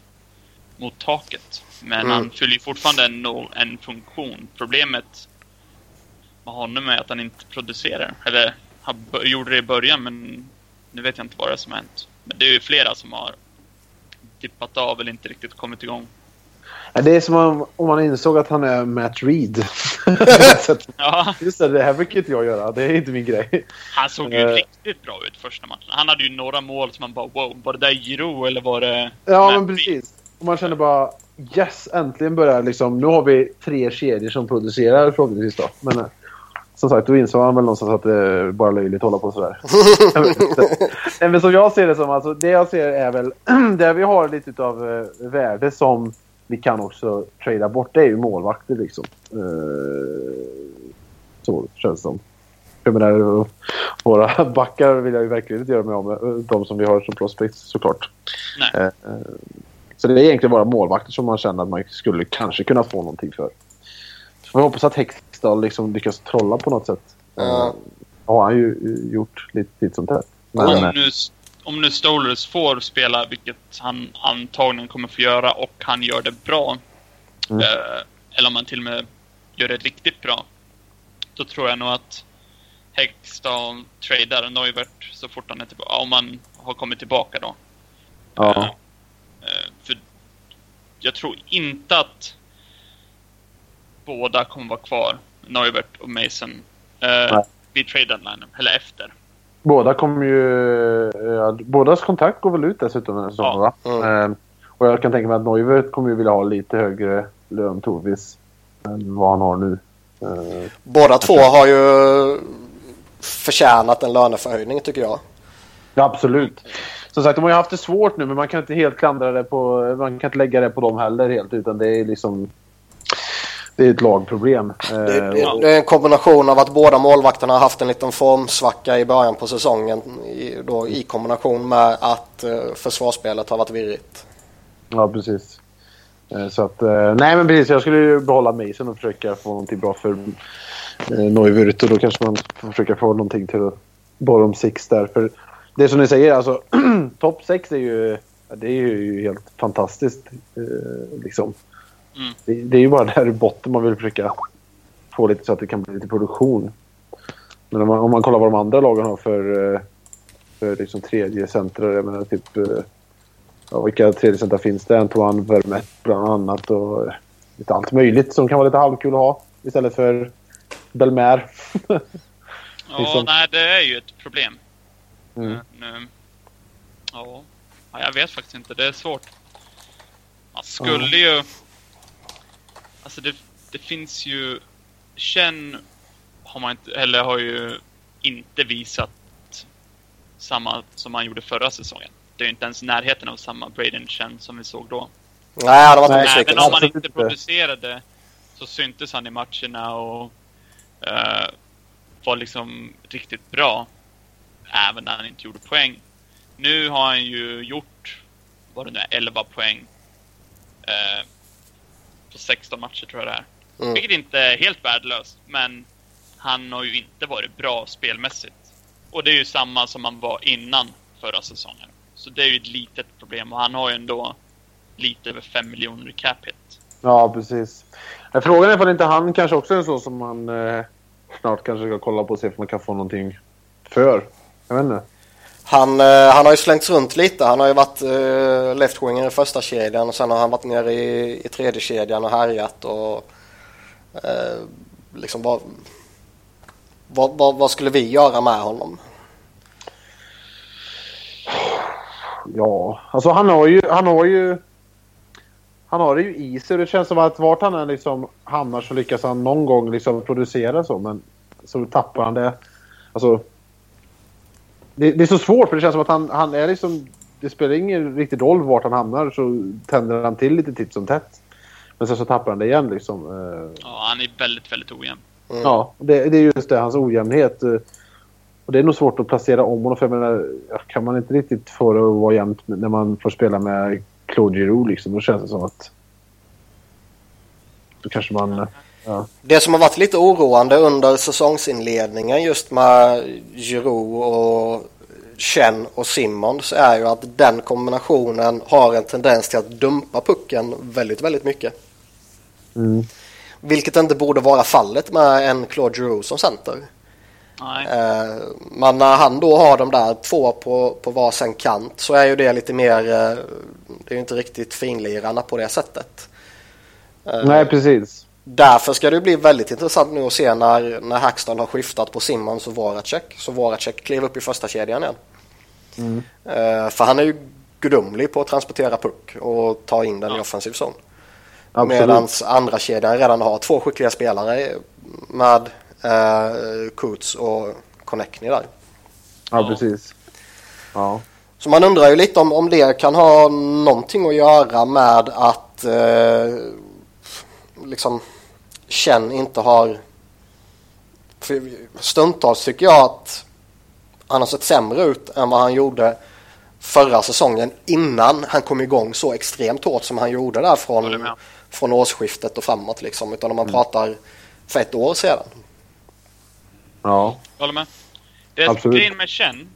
mot taket. Men
Mm.
han fyller ju fortfarande en, en funktion. Problemet med honom är att han inte producerar. Eller han gjorde det i början, men nu vet jag inte vad det är som har hänt. Men det är ju flera som har dippat av eller inte riktigt kommit igång.
Det är som om, om man insåg att han är Matt Reed. [laughs]
Ja.
Just det, det här brukar inte jag göra. Det är inte min grej.
Han såg ju
Eh.
riktigt bra ut första matchen. Han hade ju några mål som man bara wow, var det där Giro eller var det...
Ja,
Matt
men precis. Och man känner bara yes, äntligen börjar liksom. Nu har vi tre kedjor som producerar förhoppningsvis då. Men eh, som sagt, då insåg han väl någonstans att det är bara löjligt att hålla på sådär. [laughs] Nej, men som jag ser det som, alltså, det jag ser är väl [clears throat] där vi har lite av eh, värde som vi kan också trada bort. Det är ju målvakter liksom. Eh, så känns det som. Jag menar, [laughs] våra backar vill jag ju verkligen inte göra mig av med. eh, De som vi har som prospects såklart.
Nej.
Eh, eh, Så det är egentligen bara målvakter som man känner att man skulle kanske kunna få någonting för. Så vi hoppas att Hextall liksom lyckas trolla på något sätt.
Ja.
Ja. har han ju eh, gjort lite, lite sånt här. Men,
Om
eh,
nu, om nu Stolers får spela, vilket han antagligen kommer få göra, och han gör det bra.
Mm.
Eh, eller om han till och med gör det riktigt bra. Då tror jag nog att Hextall tradar Neuvert så fort han är tillbaka. Om han har kommit tillbaka då.
ja.
Eh, för jag tror inte att båda kommer vara kvar, Neuvert och Mason, eh, vid trade deadline, eller efter.
Båda kommer ju... eh, bådas kontrakt går väl ut dessutom den säsongen,
Ja.
va?
Mm.
Eh, och jag kan tänka mig att Neuvert kommer ju vilja ha lite högre lön troligtvis än vad han har nu. Eh,
Båda två har ju förtjänat en löneförhöjning tycker jag.
Ja, absolut. Som sagt, de har ju haft det svårt nu, men man kan inte helt klandra det på... Man kan inte lägga det på dem heller helt, utan det är liksom... Det är ett lagproblem.
Det,
Eh,
är en kombination av att båda målvakterna har haft en liten formsvacka i början på säsongen då, i kombination med att eh, försvarsspelet har varit virrigt.
Ja, precis. Eh, Så att... eh, Nej, men precis. Jag skulle ju behålla Mason och försöka få någonting bra för eh, Neuvert och då kanske man får försöka få någonting till bottom six där. För det är som ni säger, alltså [clears throat] topp sex är ju... Det är ju helt fantastiskt. eh, Liksom.
Mm.
Det, det är ju bara där i botten man vill försöka få lite så att det kan bli lite produktion. Men om man, om man kollar vad de andra lagen har för, eh, för liksom tredje centrar, jag menar typ... eh, Ja, vilka tredje centrar finns det? Antoine Vermette bland annat och eh, lite allt möjligt som kan vara lite halvkul att ha istället för Belmer. [laughs]
Ja,
Liksom.
nej, det är ju ett problem.
Mm.
Men, eh, ja. ja, jag vet faktiskt inte. Det är svårt. Man skulle ju... Alltså det, det finns ju... Chen har man inte, eller har ju inte visat samma som han gjorde förra säsongen. Det är ju inte ens närheten av samma Braden Chen som vi såg då.
Nej, det var inte
Nej.
Även om han inte producerade så syntes han i matcherna och eh, var liksom riktigt bra. Även när han inte gjorde poäng. Nu har han ju gjort, vad det nu är, 11 poäng. Eh, på 16 matcher tror jag det är.
Mm.
Vilket inte är helt värdelöst, men han har ju inte varit bra spelmässigt. Och det är ju samma som han var innan förra säsongen. Så det är ju ett litet problem och han har ju ändå lite över 5 miljoner i cap hit.
Ja, precis. Frågan är ifall inte han kanske också är en så som man eh, snart kanske ska kolla på och se om man kan få någonting för. Jag vet inte.
Han, eh, han har ju slängts runt lite. Han har ju varit eh, left-winger i första kedjan och sen har han varit nere i, i tredje kedjan och härjat och eh, liksom vad, vad, vad, vad skulle vi göra med honom?
Ja, alltså han har ju... Han har ju han har det ju i sig. Det känns som att vart han än liksom hamnar så lyckas han någon gång liksom producera så. Men så tappar han det. Alltså, det, det är så svårt för det känns som att han, han är liksom... Det spelar ingen riktig roll vart han hamnar så tänder han till lite titt som tätt. Men sen så tappar han det igen liksom. Eh,
Ja, han är väldigt, väldigt ojämn.
Mm.
Ja, det, det är just det. Hans ojämnhet. eh, Och det är nog svårt att placera om honom. För jag menar, kan man inte riktigt få det att vara jämnt när man får spela med Claude Giroux liksom. Då känns det som att... Då kanske man... Ja.
Det som har varit lite oroande under säsongsinledningen just med Giroud och Chen och Simmons är ju att den kombinationen har en tendens till att dumpa pucken väldigt, väldigt mycket.
Mm.
Vilket inte borde vara fallet med en Claude Giroux som center.
Nej.
Eh, Men när han då har de där två på, på varsin kant så är ju det lite mer, eh, det är ju inte riktigt finlirarna på det sättet. Eh,
Nej, precis.
Därför ska det bli väldigt intressant nu att se när, när Hackstall har skiftat på Simmons och Voracek. Så Voracek kliver upp i första kedjan igen.
Mm.
Eh, för han är ju gudomlig på att transportera puck och ta in den i
Ja.
offensiv zon. Medan andra kedjan redan har två skickliga spelare med eh, Kuts och Connectny där.
Ja,
Ja.
precis. Ja.
Så man undrar ju lite om, om det kan ha någonting att göra med att eh, liksom Chen inte har... Stundtals tycker jag att han har sett sämre ut än vad han gjorde förra säsongen innan han kom igång så extremt hårt som han gjorde där från, från årsskiftet och framåt liksom. Utan om man pratar för ett år sedan.
Ja.
Jag håller med. Det
Absolut.
grejen med Chen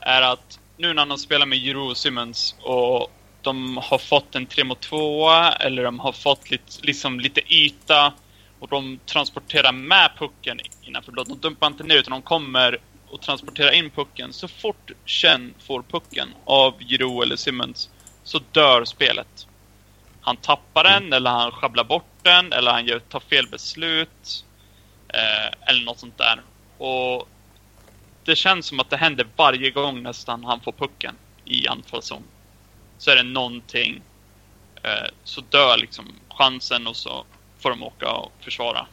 är att nu när de spelar med och Simmons och de har fått en 3 mot 2 eller de har fått lite, liksom lite yta och de transporterar med pucken innanför blått. De dumpar inte ner utan de kommer och transporterar in pucken. Så fort Chen får pucken av Giroud eller Simmons så dör spelet. Han tappar den eller han sjabblar bort den eller han gör, tar fel beslut. Eh, eller något sånt där. Och det känns som att det händer varje gång nästan han får pucken i anfallszon. Så är det någonting. Eh, så dör liksom chansen och så får de åka och försvara.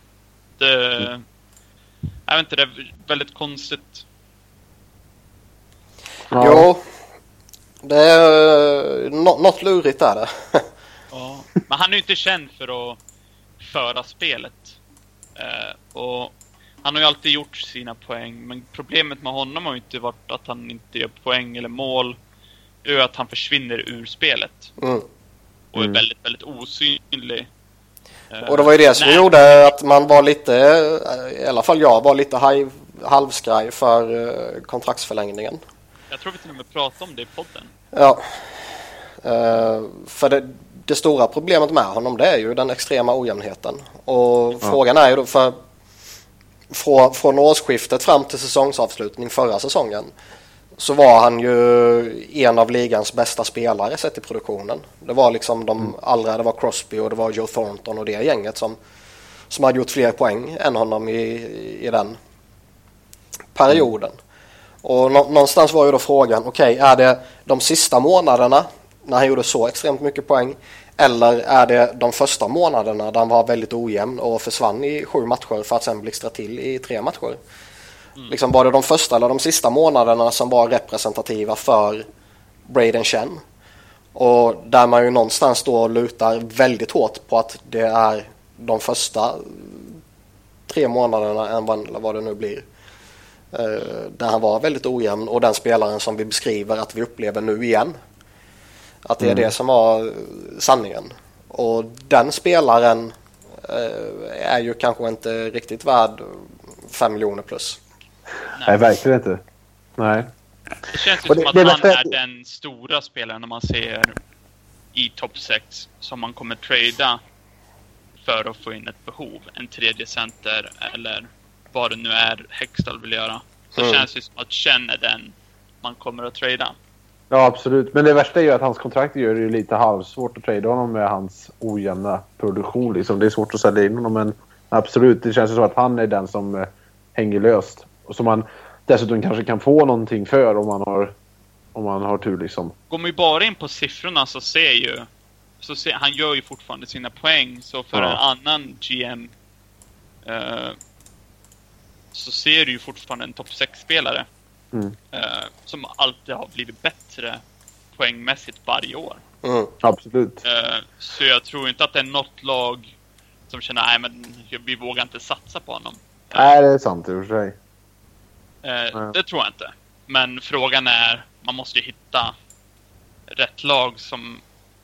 Det... Jag vet inte, det är väldigt konstigt.
ja.
Jo, det är nå- något lurigt är det. [laughs]
Ja. Men han är ju inte känd för att föra spelet. Eh, och han har ju alltid gjort sina poäng, men problemet med honom har ju inte varit att han inte gör poäng eller mål. Det är ju att han försvinner ur spelet
Mm.
och är
Mm.
väldigt, väldigt osynlig. Eh,
Och det var ju det som
nej.
gjorde att man var lite, eh, i alla fall jag var lite halvskraj för eh, kontraktsförlängningen.
Jag tror vi till och med pratade om det i podden.
Ja. Eh, För det, det stora problemet med honom det är ju den extrema ojämnheten. Och frågan är ju då för från, från årsskiftet fram till säsongsavslutning förra säsongen så var han ju en av ligans bästa spelare sett i produktionen. Det var liksom de allra, det var Crosby och det var Joe Thornton och det gänget som, som hade gjort fler poäng än honom i, i den perioden. Och nå- någonstans var ju då frågan, okej är det de sista månaderna när han gjorde så extremt mycket poäng eller är det de första månaderna där han var väldigt ojämn och försvann i sju matcher för att sen blixtra till i tre matcher? Liksom var det de första eller de sista månaderna som var representativa för Braden Chen? Och där man ju någonstans då lutar väldigt hårt på att det är de första tre månaderna eller vad det nu blir. Eh, där han var väldigt ojämn och den spelaren som vi beskriver att vi upplever nu igen. Att det är det som var sanningen. Och den spelaren eh, är ju kanske inte riktigt värd 5 miljoner plus.
Nej, verkligen inte. Nej.
Det känns ju
Och
som
det-
att
det är
han är den stora spelaren när man ser i topp 6 som man kommer trada för att få in ett behov. En tredje center eller vad det nu är Hextall vill göra. Så
Mm.
känns det som att är den man kommer att trada.
Ja, absolut. Men det värsta är ju att hans kontrakt gör det ju lite halvsvårt att trada honom med hans ojämna produktion. Liksom. Det är svårt att sälja in honom, men absolut. Det känns ju som att han är den som eh, hänger löst. Och som man dessutom kanske kan få någonting för om man har, om man har tur. Liksom.
Går man ju bara in på siffrorna så ser ju så se, han gör ju fortfarande sina poäng. Så för
Ja.
en annan GM eh, så ser du ju fortfarande en topp 6-spelare.
Mm.
Eh, som alltid har blivit bättre poängmässigt varje år.
Mm.
Absolut.
Eh, så jag tror inte att det är något lag som känner nej men vi vågar inte satsa på honom.
Nej, det är sant i och för sig.
Eh. Det tror jag inte. Men frågan är, man måste ju hitta rätt lag som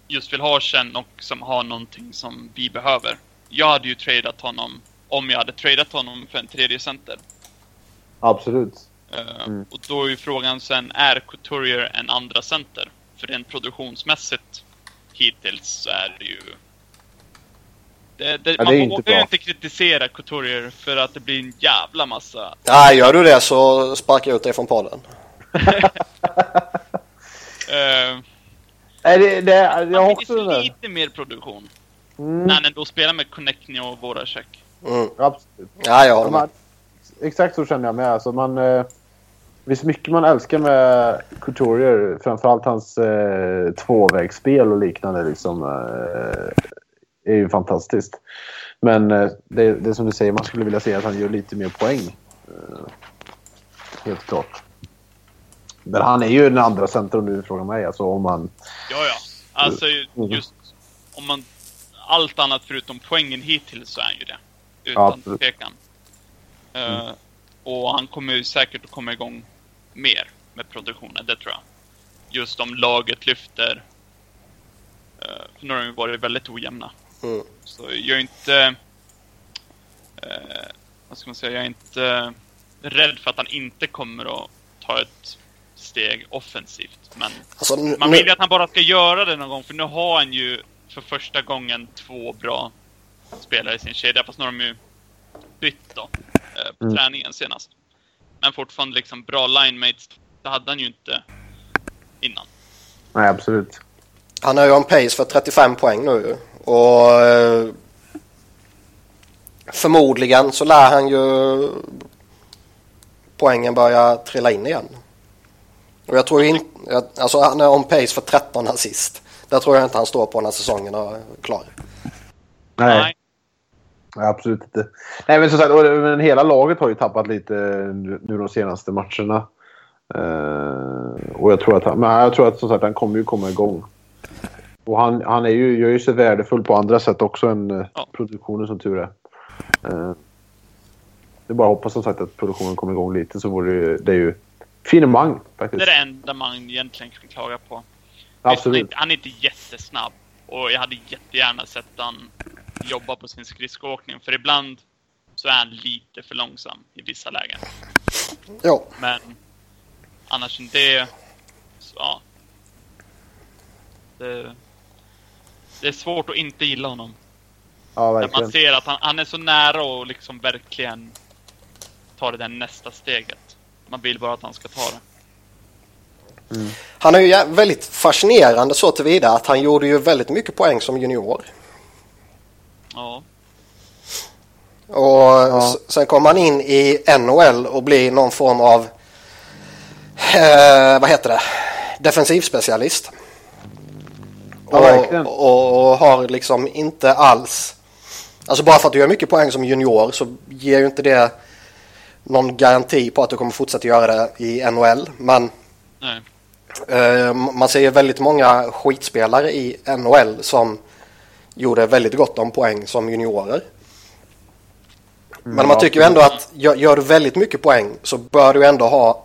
just vill ha Chen och som har någonting som vi behöver. Jag hade ju tradat honom om jag hade tradat honom för en tredje center.
Absolut.
Eh,
Mm.
Och då är ju frågan sen, är Couturier en andra center? För rent produktionsmässigt hittills så är det ju... Det, det,
Ja, det
man
inte
vågar
bra.
ju inte kritisera Couturier för att det blir en jävla massa...
Nej, gör du det så sparkar jag ut dig från podden.
Uh, [laughs]
Nej, det, det, jag
han
där.
lite mer produktion.
Mm,
När han ändå spelar med Connectney och Voracek.
Mm.
absolut.
Ja, jag håller
Man,
med.
exakt så känner jag med. Alltså man, eh, visst mycket man älskar med Couturier. Framförallt hans eh, tvåvägsspel och liknande. Liksom, eh, är ju fantastiskt. Men eh, det, det är som du säger, man skulle vilja se att han gör lite mer poäng. Eh, helt klart. Men han är ju den andra center om du frågar mig. Alltså om man...
Ja, ja. Alltså
Mm.
just om man... Allt annat förutom poängen hittills så är han ju det.
Ja,
Utan
absolut.
tvekan. Eh, och han kommer ju säkert att komma igång mer med produktionen, det tror jag. Just om laget lyfter. Uh, för nu har de ju varit väldigt ojämna.
Mm.
Så jag är inte... eh, vad ska man säga? Jag är inte rädd för att han inte kommer att ta ett steg offensivt. Men
Alltså, nu,
man vill ju att han bara ska göra det någon gång, för nu har han ju för första gången två bra spelare i sin kedja, fast nu har de ju bytt då, eh, på
Mm.
träningen senast. Men fortfarande liksom bra linemates, det hade han ju inte innan.
Nej, absolut.
han är ju on pace för 35 poäng nu. Och eh, förmodligen så lär han ju poängen börja trilla in igen. Och jag tror ju inte, alltså han är on pace för 13 assist. Där tror jag inte han står på när säsongen är klar.
Nej.
Nej.
Absolut inte. Nej, men som sagt, men hela laget har ju tappat lite nu nu de senaste matcherna. Eh, och jag tror att han, men jag tror att som sagt, han kommer ju komma igång. Och han, han är ju, gör ju sig värdefull på andra sätt också än eh,
Ja.
produktionen som tur är. Eh, det är bara hoppas som sagt att produktionen kommer igång lite så vore det, ju- det är ju finemang
Det
faktiskt.
är det enda man egentligen kan klaga på. Visst, Han är,
Absolut.
inte, han är inte jättesnabb. Och jag hade jättegärna sett han jobba på sin skridskoåkning. För ibland så är han lite för långsam i vissa lägen.
Ja,
Men annars än det, så ja. Det, det är svårt att inte gilla honom.
Ja,
När
verkligen.
man ser att han, han är så nära och liksom verkligen ta det där nästa steget. Man vill bara att han ska ta det.
han är ju väldigt fascinerande så tillvida att han gjorde ju väldigt mycket poäng som junior.
Ja.
Och s- sen kom han in i NHL och blir någon form av, eh, vad heter det, defensivspecialist.
Ja,
och, och, och har liksom inte alls, alltså bara för att du gör mycket poäng som junior så ger ju inte det någon garanti på att du kommer fortsätta göra det i NHL. Men
Nej.
Eh, Man ser ju väldigt många skitspelare i NHL som gjorde väldigt gott om poäng som juniorer. Men man
ja,
tycker ju ändå att gör, gör du väldigt mycket poäng så bör du ändå ha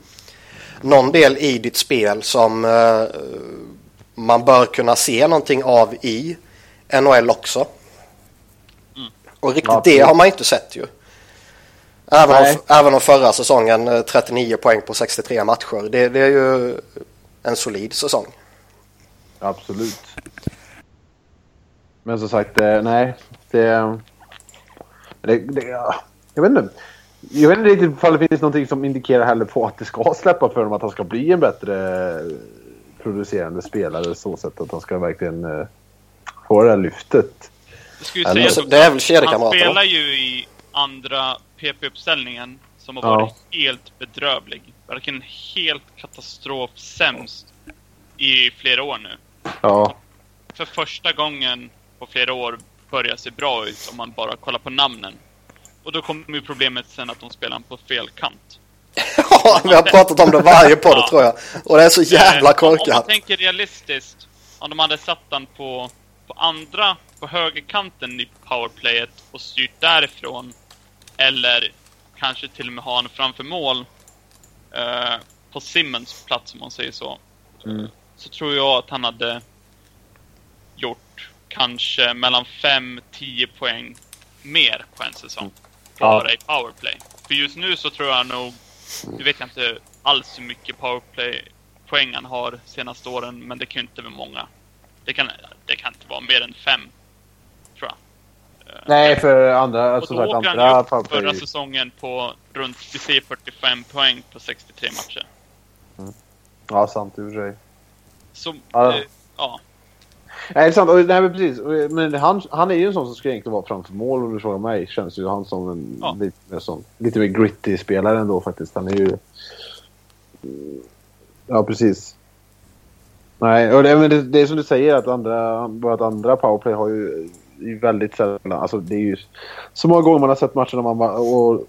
[clears throat] någon del i ditt spel som eh, man bör kunna se någonting av i NHL också. Och riktigt
Ja,
det har man inte sett ju. Även
Nej.
om, även om förra säsongen eh, 39 poäng på 63 matcher. Det, det är ju en solid säsong.
Absolut. Men som sagt, eh, nej. Det, det, det, ja, jag vet inte. Jag vet inte riktigt ifall det finns någonting som indikerar heller på att det ska släppa för honom att han ska bli en bättre eh, producerande spelare så sätt att han ska verkligen eh, få det där lyftet.
Det
Eller-
sägas
Så det är väl
Han
kedjekamraterna.
spelar ju i andra PP-uppställningen som har
Ja.
varit helt bedrövlig. Verkligen helt katastrof sämst i flera år nu.
Ja,
för första gången på flera år börjar se bra ut om man bara kollar på namnen. Och då kommer ju problemet sen att de spelar på fel kant. [laughs]
Ja, [laughs] vi har pratat om det varje podd
Ja.
tror jag. Och det är så jävla
Eh, Om man
korkat.
tänker realistiskt, om de hade satt den på, på andra, på högerkanten i powerplayet och styrt därifrån. Eller kanske till och med ha honom framför mål. Eh, på Simmons plats om man säger så.
Mm.
Så tror jag att han hade gjort kanske mellan 5-10 poäng mer på en säsong. Bara i powerplay. För just nu så tror jag nog, nu vet jag inte alls hur mycket powerplay-poäng han har senaste åren, men det kan ju inte vara många. Det kan, det kan inte vara mer än fem, tror jag. Eh,
Nej, för andra,
och då
sagt,
åker han
andra
ju upp förra säsongen på runt, vi säger 45 poäng på 63 matcher.
Ja, sant i och för sig.
Så,
Ja.
eh, ja.
Nej, det är sant. Och, nej, men precis. Och, Men han, han är ju en sån som ska egentligen vara framför mål om du frågar mig. Känns ju han som en
Ja.
lite, mer sån, lite mer gritty spelare ändå faktiskt. Han är ju... Ja, precis. Nej, och det, men det, det är som du säger att andra, bara att andra powerplay har ju, väldigt sällan... Alltså det är ju så många gånger man har sett matcher när man bara, och,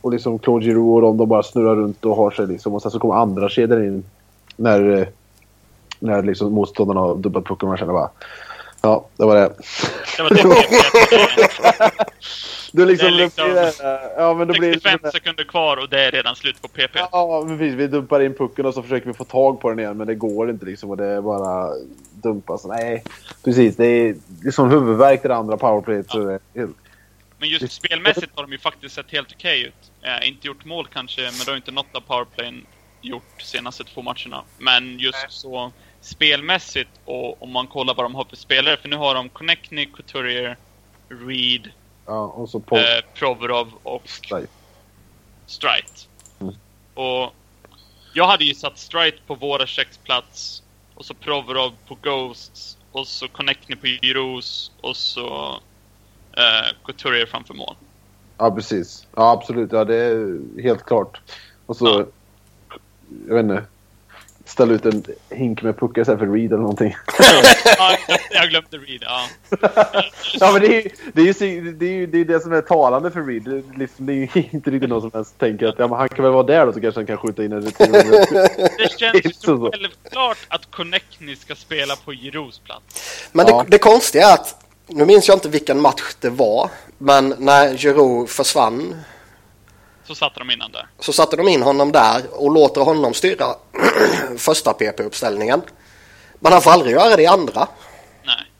och liksom Claude Giroux och de, de bara snurrar runt och har sig liksom. Och sen så kommer andra kedjor in när, eh, när liksom motståndarna har och man känner bara Ja, det var det.
Det var [laughs] det.
Du liksom,
Det är liksom
blir, ja, men då blir det
65
liksom,
sekunder kvar och det är redan slut på PP.
Ja, men precis. Vi dumpar in pucken och så försöker vi få tag på den igen, men det går inte liksom. Och det är bara dumpas. Nej, precis. Det är, det är huvudvärk det andra powerplayet. Är helt-
Men just spelmässigt har de ju faktiskt sett helt okej ut. Eh, inte gjort mål kanske, men det har inte något av powerplayen gjort senaste två matcherna. Men just så spelmässigt och om man kollar vad de har för spelare, för nu har de Connectny, Couturier, Reed,
ja, och så på...
eh, Provorov och. Strite.
Mm.
Och jag hade ju satt Strite på Voraceks plats och så Provorov på Ghosts och så Connectny på Giroux och så eh, Couturier framför mål.
Ja, precis. Ja, absolut. Ja, det är helt klart. Och så... Jag vet inte. Ställa ut en hink med puckar istället för Reed eller någonting. [laughs]
ja, jag glömde Reed, ja.
Ja, men det är det, är ju, det, är ju, det, är det som är talande för Reed. Det, är liksom, det är ju [laughs] inte riktigt någon som ens tänker att ja, men han kan väl vara där då så kanske han kan skjuta in en retur. [laughs]
Det känns ju så självklart att Connectny ska spela på Giroux plats.
Men
Ja.
det, det konstiga är att, nu minns jag inte vilken match det var, men när Giroud försvann
Så satte de innan där.
så satte de in honom där och låter honom styra [clears throat] första PP-uppställningen. Men han får aldrig göra det i andra.
Nej.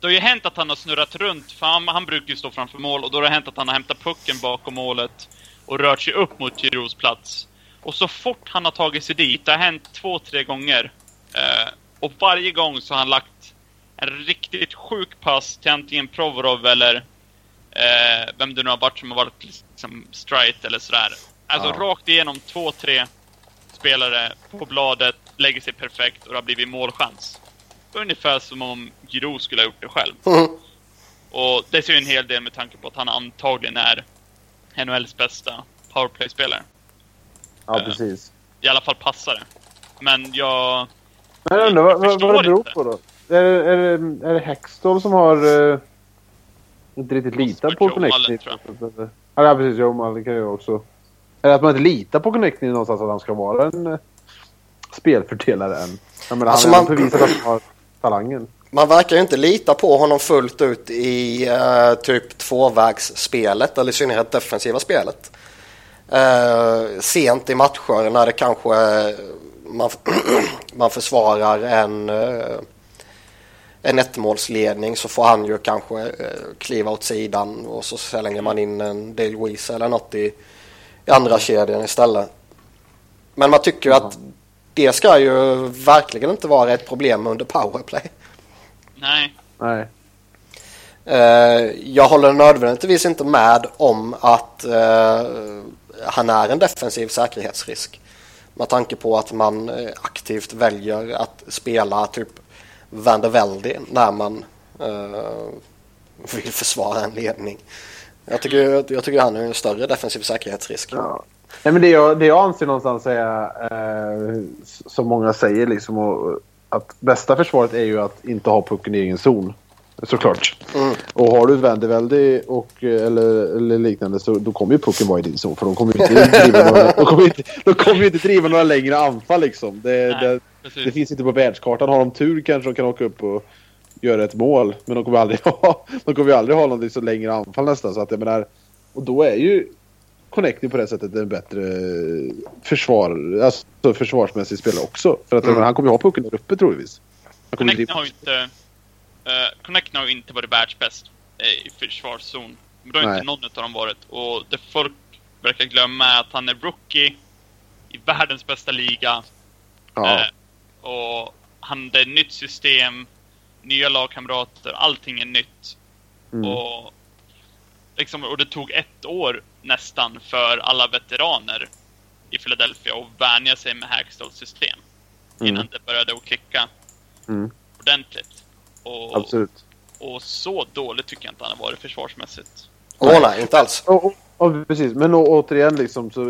Det har ju hänt att han har snurrat runt, för han, han brukar ju stå framför mål, och då har det hänt att han har hämtat pucken bakom målet och rört sig upp mot Giroux plats. Och så fort han har tagit sig dit, det har hänt två, tre gånger, eh, och varje gång så har han lagt en riktigt sjuk pass till antingen Provorov eller eh, vem det nu har varit som har varit liksom strite eller sådär. Alltså
Ja.
rakt igenom två, tre spelare på bladet, lägger sig perfekt och det har blivit målchans. Ungefär som om Giroud skulle ha gjort det själv.
Mm.
Och det ser ju en hel del med tanke på att han antagligen är NHLs bästa powerplay-spelare.
Ja, precis.
I alla fall passare. Men jag...
Men jag undrar vad, vad, det beror på då? Är det, är det, är det Hextall som har uh, inte riktigt litat på Connecting?
tror
Ja, precis. Joe Mullen kan ju också. Eller att man inte litar på Connecting någonstans att han ska vara en uh, spelfördelare än. Jag menar,
Alltså,
han har
man-
bevisat att han har talangen.
Man verkar ju inte lita på honom fullt ut i eh, typ tvåvägsspelet eller i synnerhet defensiva spelet. Eh, sent i matcher när det kanske eh, man, [clears throat] man försvarar en, eh, en ettmålsledning så får han ju kanske eh, kliva åt sidan och så slänger man in en Dale Weiss eller något i, i andra kedjan istället. Men man tycker ju att det ska ju verkligen inte vara ett problem under powerplay.
Nej.
Nej.
Eh, jag håller nödvändigtvis inte med om att eh, han är en defensiv säkerhetsrisk. Med tanke på att man aktivt väljer att spela typ Van der Velde när man eh, vill försvara en ledning. Jag tycker, jag tycker han är en större defensiv säkerhetsrisk.
Ja. Nej, men det, jag, det jag anser någonstans är, eh, som många säger, liksom, och, att bästa försvaret är ju att inte ha pucken i egen zon. Såklart.
Mm.
Och har du ett Vendevälde och eller, eller liknande så då kommer ju pucken vara i din zon. För de kommer ju inte driva några, de kommer inte, de kommer ju inte driva några längre anfall liksom. Det, det,
precis.
det finns inte på världskartan. Har de tur kanske de kan åka upp och göra ett mål. Men de kommer aldrig [laughs] ha, de kommer aldrig ha något så längre anfall nästan. Så att jag menar, och då är ju Connecting på det sättet en bättre försvar, alltså försvarsmässig spelare också. För att
Mm.
menar, han kommer ju ha pucken där uppe troligtvis. Kommer
Connecting har ju inte... Uh, Connecting har ju inte varit världsbäst eh, i försvarszon. Men det har
Nej.
inte någon av dem varit. Och det folk verkar glömma är att han är rookie i världens bästa liga.
Ja.
Eh, och han, det är ett nytt system, nya lagkamrater, allting är nytt.
Mm.
Och, liksom, och det tog ett år nästan för alla veteraner i Philadelphia att vänja sig med Hackstalls system. Innan
Mm.
det började att klicka
Mm.
ordentligt. Och,
Absolut.
och så dåligt tycker jag inte han har varit försvarsmässigt.
Åh nej, inte alls.
Och, och, och, precis, men å, återigen liksom så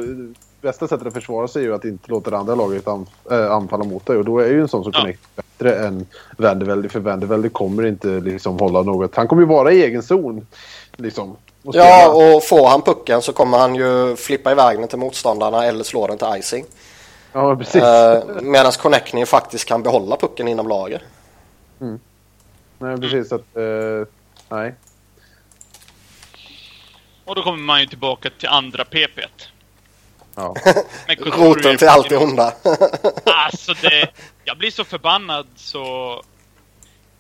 bästa sättet att försvara sig är ju att inte låta det andra laget anf äh, anfalla mot dig och då är ju en sån som
Ja.
Connect bättre än Vandevelde för Vandevelde kommer inte liksom hålla något. Han kommer ju vara i egen zon liksom. och
Ja, och får han pucken så kommer han ju flippa iväg den till motståndarna eller slå den till icing.
ja precis.
Eh, Medan Connecting faktiskt kan behålla pucken inom laget.
Nej, precis att eh, nej.
Och då kommer man ju tillbaka till andra PP't.
Ja. [laughs]
Roten till allt det onda. [laughs]
Alltså det... Jag blir så förbannad så...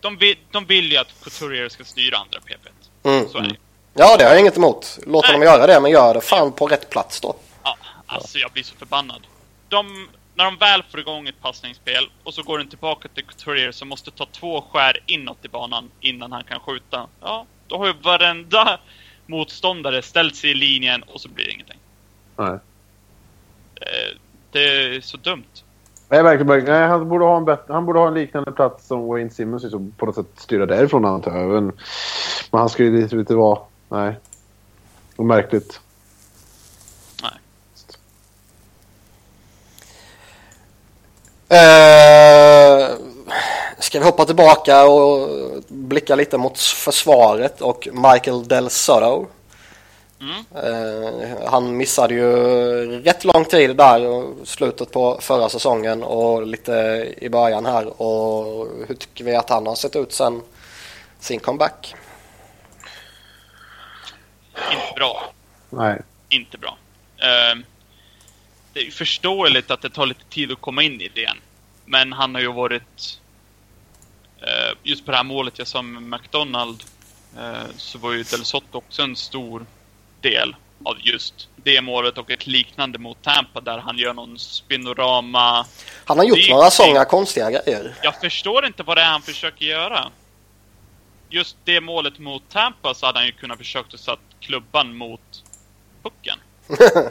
De vill, de vill ju att Couturier ska styra andra PP't.
Mm.
Så är det.
Ja, det har jag inget emot. Låt
Nej.
dem göra det, men gör det fan på rätt plats då.
Ja, alltså jag blir så förbannad. De, när de väl får igång ett passningsspel och så går den tillbaka till Couturier som måste ta två skär inåt i banan innan han kan skjuta. Ja, då har ju varenda motståndare ställt sig i linjen och så blir det ingenting.
Nej.
Eh, Det är så dumt.
Nej, verkligen. Nej, han, borde ha en bättre, han borde ha en liknande plats som Wayne Simmons liksom, på något sätt styra därifrån antar jag. Men, men han ska ju inte vara... Nej. Och märkligt.
Nej.
Eh, ska vi hoppa tillbaka och blicka lite mot försvaret och Michael Del Soto.
Mm.
Han missade ju rätt lång tid där slutet på förra säsongen och lite i början här. Och hur tycker vi att han har sett ut sen sin comeback?
Inte bra.
Nej.
Inte bra. Eh, Det är förståeligt att det tar lite tid att komma in i det igen. Men han har ju varit... eh, Just på det här målet jag sa med McDonald så var ju Del Sotto också en stor del av just det målet och ett liknande mot Tampa där han gör någon spinorama.
Han har gjort några sådana konstiga grejer.
Jag förstår inte vad det är han försöker göra. Just det målet mot Tampa så hade han ju kunnat försökt att satt klubban mot pucken. [laughs]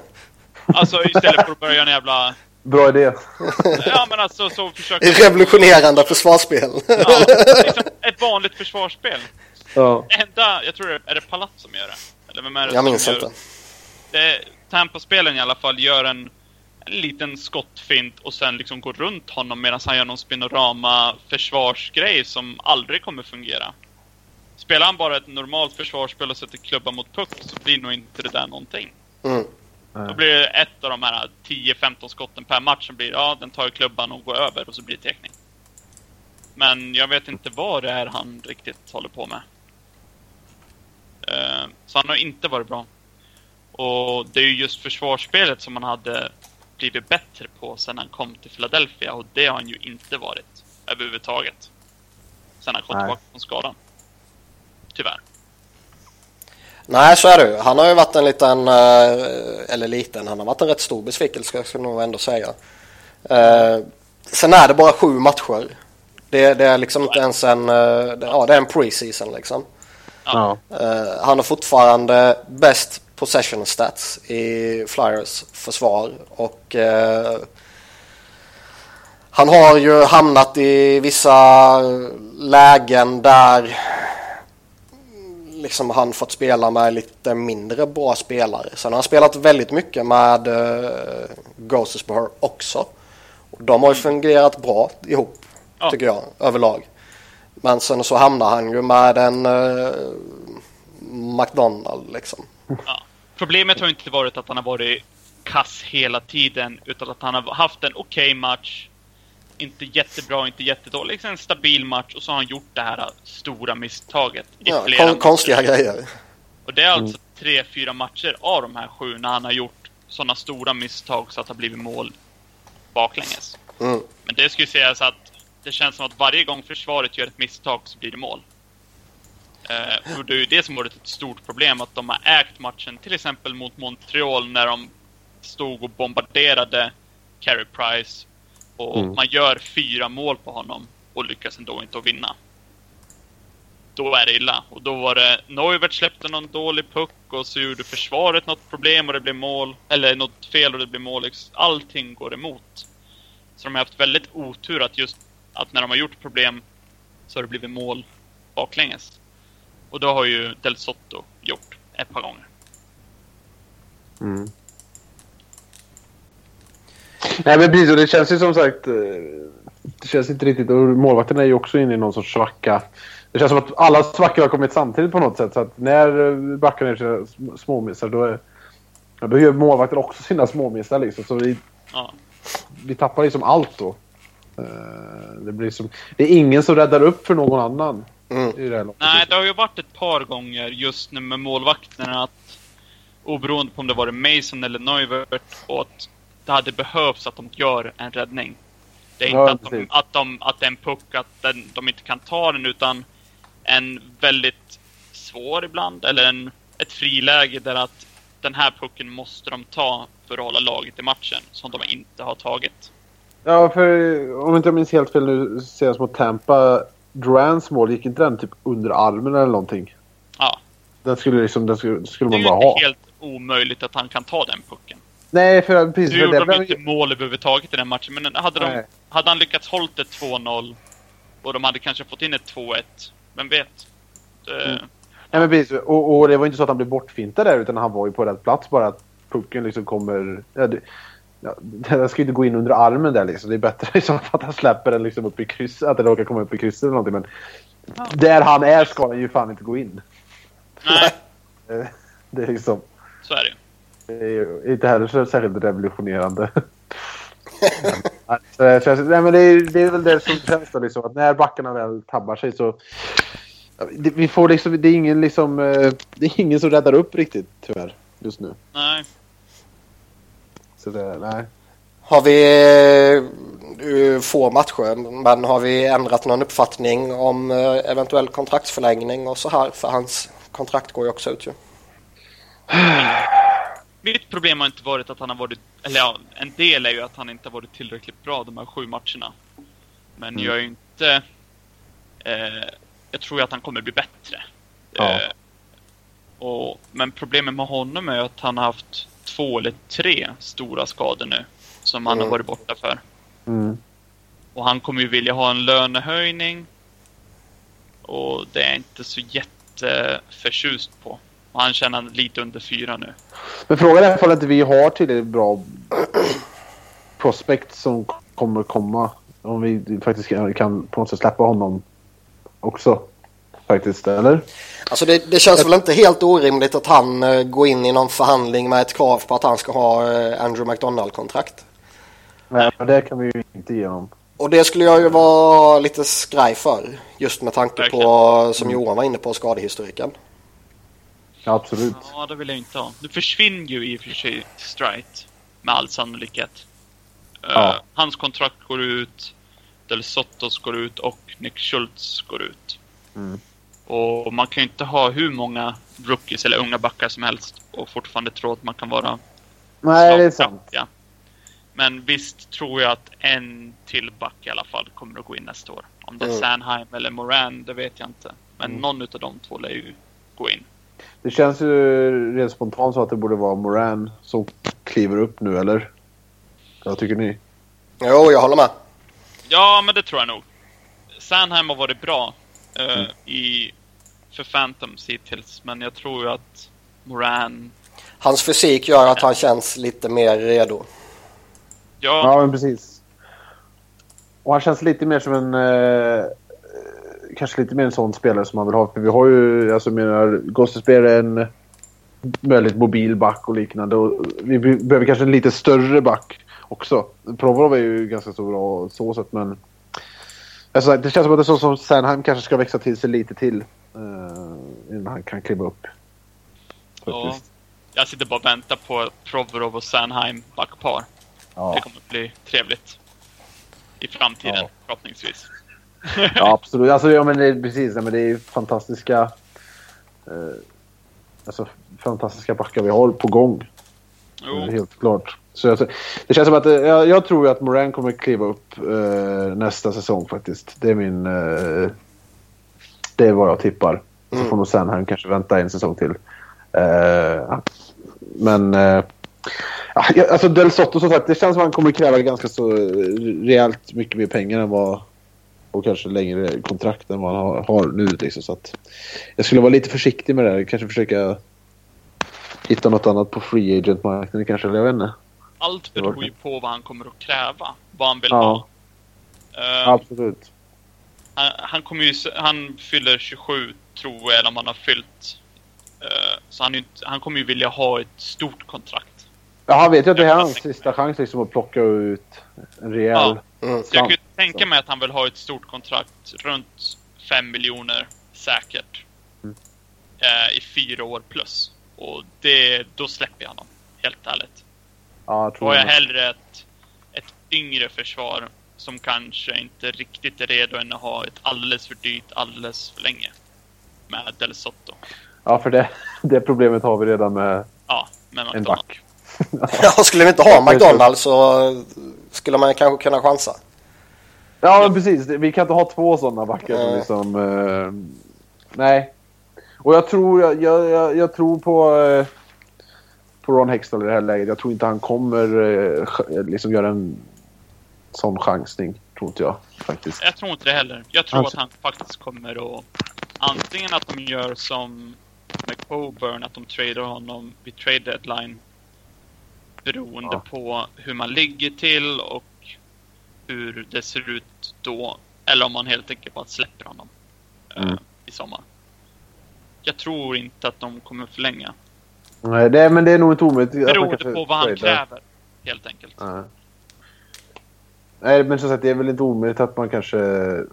Alltså istället för att börja en jävla...
Bra idé.
Ja men alltså så försöker... [laughs]
Revolutionerande försvarsspel.
Ja, liksom ett vanligt försvarsspel.
Ja.
Enda, jag tror det är det Palazzo som gör det? Eller vem är det
Jag minns
gör
inte.
Det, Tampa-spelen i alla fall gör en, en liten skottfint och sen liksom går runt honom medan han gör någon spinorama försvarsgrej som aldrig kommer fungera. Spelar han bara ett normalt försvarsspel och sätter klubban mot puck så blir nog inte det där någonting.
Mm.
Då blir det ett av de här 10-15 skotten per match som blir, ja den tar klubban och går över och så blir det teckning. Men jag vet inte vad det är han riktigt håller på med. Eh, Så han har inte varit bra. Och det är ju just försvarsspelet som han hade blivit bättre på sen han kom till Philadelphia och det har han ju inte varit överhuvudtaget. Sen han kom
Nej.
tillbaka från skadan. Tyvärr.
Nej, så är det ju. Han har ju varit en liten, eh, eller liten, han har varit en rätt stor besvikelse ska jag nog ändå säga. Eh, Sen är det bara sju matcher. Det, det är liksom inte ens en, ja det är en preseason liksom.
Ja.
Eh, Han har fortfarande bäst possession stats i Flyers försvar och eh, han har ju hamnat i vissa lägen där liksom han fått spela med lite mindre bra spelare. Sen har han spelat väldigt mycket med uh, Ghosts också. Och de har ju fungerat bra ihop.
Ja.
tycker jag, överlag. Men sen så hamnar han ju med en uh, McDonald liksom.
Ja. Problemet har inte varit att han har varit kass hela tiden, utan att han har haft en okej match. Inte jättebra, inte jättedålig. Liksom en stabil match och så har han gjort det här stora misstaget i
Ja,
flera
kon-
matcher.
konstiga grejer.
Och det är alltså tre, fyra matcher av de här sju när han har gjort sådana stora misstag så att det har blivit mål baklänges.
Mm.
Men det skulle sägas att det känns som att varje gång försvaret gör ett misstag så blir det mål. Eh, och det är ju det som varit ett stort problem, att de har ägt matchen, till exempel mot Montreal när de stod och bombarderade Carey Price. Och
Mm.
man gör fyra mål på honom och lyckas ändå inte att vinna. Då är det illa. Och då var det Neuvert släppte någon dålig puck och så gjorde försvaret något problem och det blev mål. Eller något fel och det blev mål. Allting går emot. Så de har haft väldigt otur att just att när de har gjort problem så har det blivit mål baklänges. Och då har ju Del Sotto gjort ett par gånger.
Mm. Nej men precis, och det känns ju som sagt... eh, Det känns inte riktigt... Och målvakten är ju också inne i någon sorts svacka. Det känns som att alla svackor har kommit samtidigt på något sätt. Så att när eh, backarna gör sina sm- småmissar då, är, då gör målvakten också sina småmissar liksom. Så vi,
Ja.
vi tappar liksom allt då. Eh, Det, blir som, det är ingen som räddar upp för någon annan
Mm.
i det här.
Nej, det har ju varit ett par gånger just nu med målvakterna att oberoende på om det varit Mason eller Neuvert och att det hade behövts att de gör en räddning. Det är inte
Ja,
att, de, att, de, att det är en puck, att den, de inte kan ta den utan en väldigt svår ibland, eller en, ett friläge där att den här pucken måste de ta för att hålla laget i matchen, som de inte har tagit.
Ja, för om inte jag minns helt fel nu senast mot Tampa. Durans mål, gick inte den typ under armen eller någonting?
Ja,
Den skulle, liksom, den skulle, skulle
det är
man
ju
bara
inte
ha.
helt omöjligt att han kan ta den pucken.
Nej, för precis.
Nu gjorde
det
de inte mål överhuvudtaget i den matchen, men hade, de, hade han lyckats hållit ett 2-0 och de hade kanske fått in ett 2-1, vem vet? Det,
Mm. nej, men precis. Och, och det var inte så att han blev bortfintad där utan han var ju på rätt plats bara att pucken liksom kommer... Ja, det, ja, [laughs] den ska ju inte gå in under armen där liksom. Det är bättre [laughs] liksom att han släpper den liksom upp i krysset. Att den råkar komma upp i krysset eller någonting. Men där han är ska den ju fan inte gå in.
Nej, [laughs]
Eh, Det är liksom...
så är det ju.
Det är ju inte heller så särskilt revolutionerande. Nej, så det, känns, nej, men det, är, det är väl det som känns då, liksom, att när backarna väl tabbar sig så... ja, Det, vi får liksom, det, är ingen liksom, eh, det är ingen som räddar upp riktigt tyvärr just nu.
Nej.
Så det, nej.
Har vi eh, få matcher, men har vi ändrat någon uppfattning om eh, eventuell kontraktsförlängning och så här? För hans kontrakt går ju också ut ju. [sighs]
Mitt problem har inte varit att han har varit, eller ja, en del är ju att han inte har varit tillräckligt bra de här sju matcherna. Men
Mm.
jag är ju inte, eh, jag tror ju att han kommer bli bättre.
Ja.
Eh, och, men problemet med honom är ju att han har haft två eller tre stora skador nu. Som han
Mm.
har varit borta för.
Mm.
Och han kommer ju vilja ha en lönehöjning. Och det är jag inte så jätteförtjust på. Och han tjänar lite under fyra nu.
Men frågan är ifall inte vi har tillräckligt bra prospect som kommer komma. Om vi faktiskt kan, på något sätt släppa honom också. Faktiskt, eller?
Alltså det, det känns väl inte helt orimligt att han eh, går in i någon förhandling med ett krav på att han ska ha eh, Andrew McDonald-kontrakt.
Nej, men det kan vi ju inte ge honom.
Och det skulle jag ju vara lite skraj för. Just med tanke på, som Johan var inne på, skadehistoriken.
Ja, absolut.
Ja, det vill jag inte ha. Nu försvinner ju i och för sig Strite. Med all sannolikhet. Eh,
Ja.
hans kontrakt går ut. Del Sottos går ut och Nick Schultz går ut.
Mm.
Och man kan ju inte ha hur många rookies eller unga backar som helst och fortfarande tro att man kan vara
Nej, det är sant.
slagkraftiga. Men visst tror jag att en till back i alla fall kommer att gå in nästa år. Om det är
Mm.
Sanheim eller Moran, det vet jag inte. Men
Mm.
någon utav de två lär ju gå in.
Det känns ju rent spontant så att det borde vara Moran som kliver upp nu, eller? Vad tycker ni?
Jo, jag håller med.
Ja, men det tror jag nog. Sanheim har varit bra eh,
Mm.
i, för Phantoms hittills, men jag tror ju att Moran...
Hans fysik gör att han känns lite mer redo.
Ja,
Ja, men precis. Och han känns lite mer som en... Eh, kanske lite mer en sån spelare som man vill ha. För vi har ju, alltså menar, Gossespel är en väldigt mobil back och liknande. Och vi behöver kanske en lite större back också. Provorov är ju ganska så bra så sätt men... Alltså, det känns som att det är så som Sandheim kanske ska växa till sig lite till. Uh, innan han kan kliva upp.
Ja. Jag sitter bara och väntar på Provorov och Sandheim backpar. Ja. Det kommer att bli trevligt. I framtiden, ja. förhoppningsvis. [laughs]
ja, absolut. Alltså, ja, men det är, precis. Ja, men det är fantastiska... Eh, alltså, fantastiska backar vi har på gång. Jo. Helt klart. Så alltså, det känns som att jag, jag tror att Moran kommer kliva upp eh, nästa säsong faktiskt. Det är min... Eh, det är vad jag tippar. Så mm. får nog Sandheim kanske vänta en säsong till. Eh, men... Eh, alltså Del Sotto som sagt, det känns som att han kommer kräva ganska så rejält mycket mer pengar än vad... Och kanske längre kontrakt än vad han har, har nu liksom. Så att jag skulle vara lite försiktig med det här. Kanske försöka hitta något annat på free agent-marknaden kanske, eller jag vet inte.
Allt beror ju på vad han kommer att kräva. Vad han vill
ja.
ha.
Uh, Absolut.
Han, han, kommer ju, han fyller 27 tror jag, eller om han har fyllt. Uh, så han, han kommer ju vilja ha ett stort kontrakt.
Ja, han vet ju att det här är hans sista chans liksom att plocka ut en rejäl
ja. mm. Så jag kan ju tänka mig att han vill ha ett stort kontrakt runt 5 miljoner säkert. Mm. Uh, I fyra år plus. Och det, då släpper jag honom. Helt ärligt.
Ja, jag tror
då har jag hellre ett, ett yngre försvar som kanske inte riktigt är redo än att ha ett alldeles för dyrt alldeles för länge. Med Del Sotto.
Ja, för det, det problemet har vi redan med,
ja, med
en back.
ja, [laughs] skulle vi inte ha McDonalds så skulle man kanske kunna chansa.
Ja, men precis. Vi kan inte ha två sådana backar som liksom... Uh, nej. Och jag tror, jag, jag, jag tror på... Uh, på Ron Hextall i det här läget. Jag tror inte han kommer eh, liksom göra en sån chansning. Tror inte jag faktiskt.
Jag tror inte det heller. Jag tror alltså. att han faktiskt kommer att antingen att de gör som McOburn, att de tradar honom vid trade deadline beroende ja. på hur man ligger till och hur det ser ut då. Eller om man helt enkelt bara släpper honom eh, mm. uh, i sommar. Jag tror inte att de kommer förlänga.
Nej, det, men det är nog inte omöjligt.
Beroende på vad han kräver, helt enkelt.
Ja. Nej, men som sagt, det är väl inte omöjligt att man kanske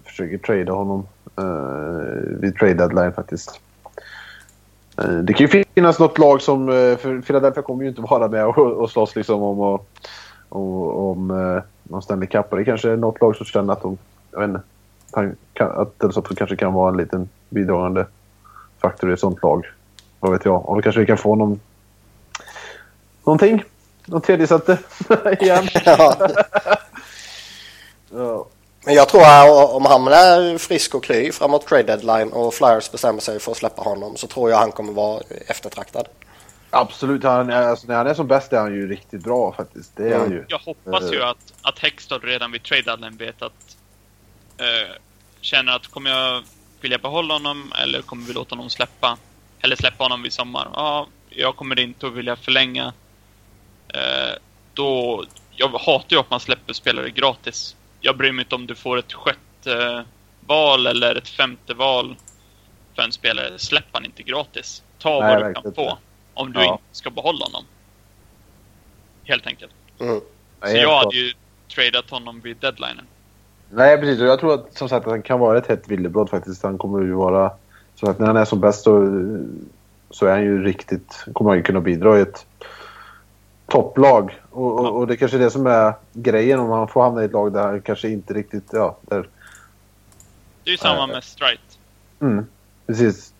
försöker trada honom uh, vid trade deadline faktiskt. Uh, det kan ju finnas något lag som... Uh, för Philadelphia kommer ju inte vara med och, och slåss liksom om, och, och, om uh, någon Stanley Cup. Och det kanske är något lag som känner att de... Jag vet inte. Att det kanske kan vara en liten bidragande faktor i ett sånt lag. Vad vet jag. Och då kanske vi kan få någon... Någonting. Någon tredje sätte [laughs] igen. ja.
ja. Men jag tror att om han är frisk och kry framåt trade deadline och Flyers bestämmer sig för att släppa honom så tror jag han kommer vara eftertraktad.
Absolut. Han, alltså, när han är som bäst är han ju riktigt bra faktiskt. Det är mm. han ju.
Jag hoppas ju att, att Hextall redan vid trade deadline vet att... Uh, känner att kommer jag vilja behålla honom eller kommer vi låta honom släppa? Eller släppa honom vid sommar. Ja, jag kommer inte att vilja förlänga. Eh, då, jag hatar ju att man släpper spelare gratis. Jag bryr mig inte om du får ett sjätte val eller ett femte val för en spelare. Släpp han inte gratis. Ta Nej, vad du kan få. Om du ja. inte ska behålla honom. Helt enkelt. Mm. Så jag hade ju tradat honom vid deadlinen.
Nej, precis. Jag tror att, som sagt att han kan vara ett hett villebråd faktiskt. Han kommer ju vara så att när han är som bäst så, så är han ju riktigt, kommer han ju kunna bidra i ett topplag. Och, och, och, det är kanske är det som är grejen om han får hamna i ett lag där han kanske inte riktigt, ja, där...
Det är ju samma äh, med Strite.
Mm, precis.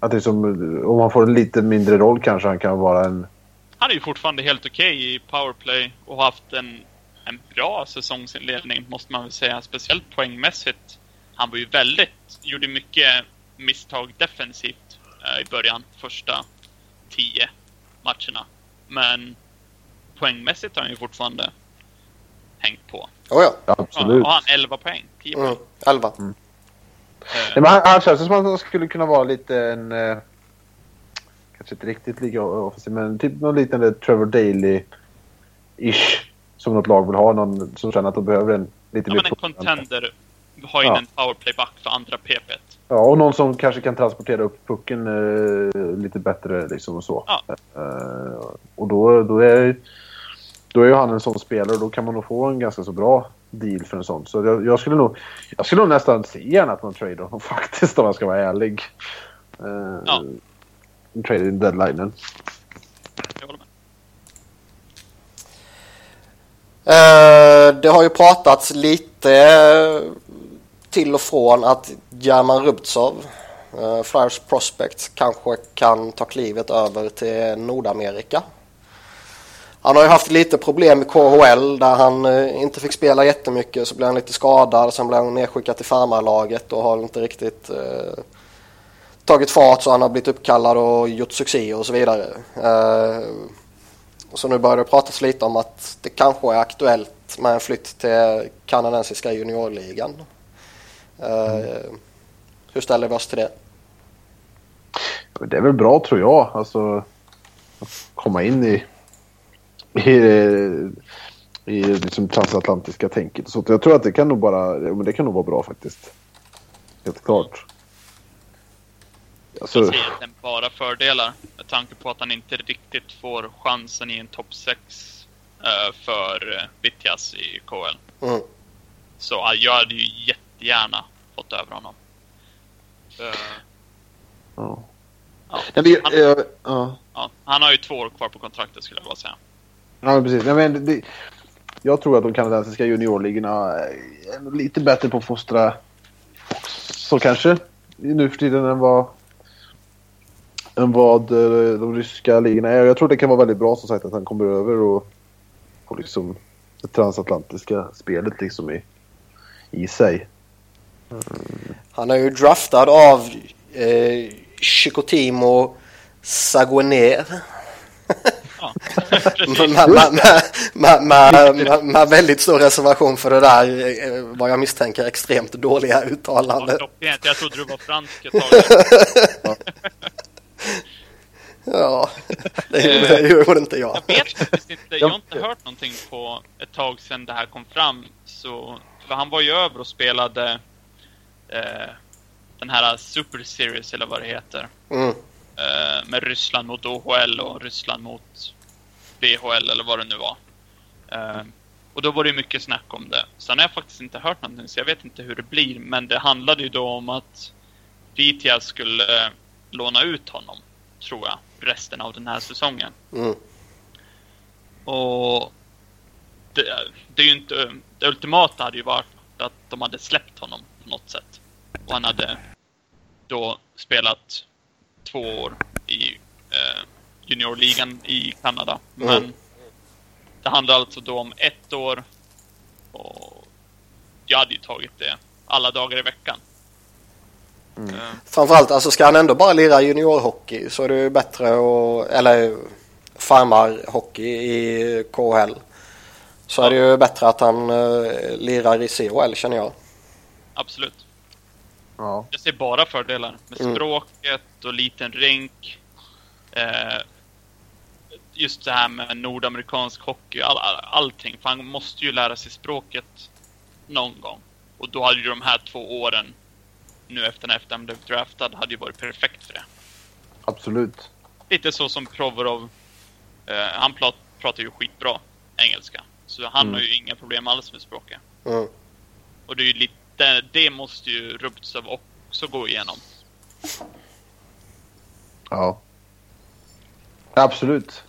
Att det är som, om han får en lite mindre roll kanske han kan vara en...
Han är ju fortfarande helt okej okay i powerplay och har haft en, en bra säsongsinledning måste man väl säga. Speciellt poängmässigt. Han var ju väldigt, gjorde mycket misstag defensivt eh, i början, första tio matcherna. Men poängmässigt har han ju fortfarande hängt på.
Oh ja.
Absolut.
Ja, han 11 poäng. 10 poäng. Mm,
11.
Mm. Uh, han, han känns som att han skulle kunna vara lite en... Uh, kanske inte riktigt lika offensiv, men typ någon liten Trevor Daley-ish. Som något lag vill ha. Någon som känner att de behöver en lite
Ja,
mer
men en contender har in
Ja.
en powerplayback för andra PP.
Ja, och någon som kanske kan transportera upp pucken eh, lite bättre liksom och så.
Ja.
Eh, och då, då, är, då är ju han en sån spelare och då kan man nog få en ganska så bra deal för en sån. Så jag, jag skulle nog jag skulle nog nästan se gärna att man tradar honom [laughs] faktiskt om jag ska vara ärlig. Uh,
Ja.
Trade in deadlinen.
Jag håller med.
Eh, det har ju pratats lite eh, till och från att German Rubtsov, uh, eh, Flyers Prospects, kanske kan ta klivet över till Nordamerika. Han har ju haft lite problem i KHL där han eh, inte fick spela jättemycket så blev han lite skadad. Sen blev han nedskickad till farmarlaget och har inte riktigt eh, tagit fart så han har blivit uppkallad och gjort succé och så vidare. Eh, så nu börjar det pratas lite om att det kanske är aktuellt med en flytt till kanadensiska juniorligan. Eh, hur ställer vi oss till det?
Det är väl bra tror jag. Alltså att komma in i, i, i liksom transatlantiska tänket. Så jag tror att det kan nog bara, men det kan nog vara bra faktiskt. Helt klart.
Jag
Alltså,
ser egentligen bara fördelar med tanke på att han inte riktigt får chansen i en topp 6 eh, för uh, Vitjas i KL.
Mm.
Så uh, jag hade ju jättegärna fått över honom. Eh,
ja.
ja.
Nej,
Han,
jag- ja.
ja, han har ju två år kvar på kontraktet skulle jag bara säga.
Ja, men precis. Nej, men det, jag tror att de kanadensiska juniorligorna är lite bättre på att fostra så kanske nu för tiden än vad, än vad eh, de ryska ligorna är. Jag tror det kan vara väldigt bra som sagt att han kommer över och får liksom det transatlantiska spelet liksom i, i sig.
Han är ju draftad av eh, Chicoutimo Saguener.
Ja, [laughs]
med, med väldigt stor reservation för det där eh, vad jag misstänker extremt dåliga.
Klockrent. Jag trodde du var fransk ett tag. [laughs]
Ja, det gjorde, det gjorde inte jag.
Jag vet faktiskt inte. Jag har inte hört någonting på ett tag sedan det här kom fram. Så, för han var ju över och spelade eh, den här Super Series eller vad det heter.
Mm.
Eh, med Ryssland mot OHL och Ryssland mot BHL eller vad det nu var. Eh, och då var det mycket snack om det. Sen har jag faktiskt inte hört någonting så jag vet inte hur det blir. Men det handlade ju då om att Vitya skulle eh, låna ut honom, tror jag, resten av den här säsongen.
Mm.
Och det, det är ju inte... Det ultimata hade ju varit att de hade släppt honom på något sätt. Och han hade då spelat två år i eh, juniorligan i Kanada. Men
Mm.
det handlar alltså då om ett år och jag hade ju tagit det alla dagar i veckan.
Mm.
Eh,
Framförallt alltså ska han ändå bara lira juniorhockey så är det ju bättre att, eller farmarhockey i KHL. Så är det ju bättre att han uh, lirar i CHL känner jag.
absolut.
Ja.
Jag ser bara fördelar med
Mm.
språket och liten rink. Eh, just det här med nordamerikansk hockey, all, all, allting. För han måste ju lära sig språket någon gång. Och då hade ju de här två åren, nu efter när han blev draftad, hade ju varit perfekt för det.
Absolut.
Lite så som Provorov. Eh, han prat, pratar ju skitbra engelska. Så han
Mm.
har ju inga problem alls med språket.
Mm.
Och det är ju lite, det måste ju Rubtsov också gå igenom.
Ja. Absolut.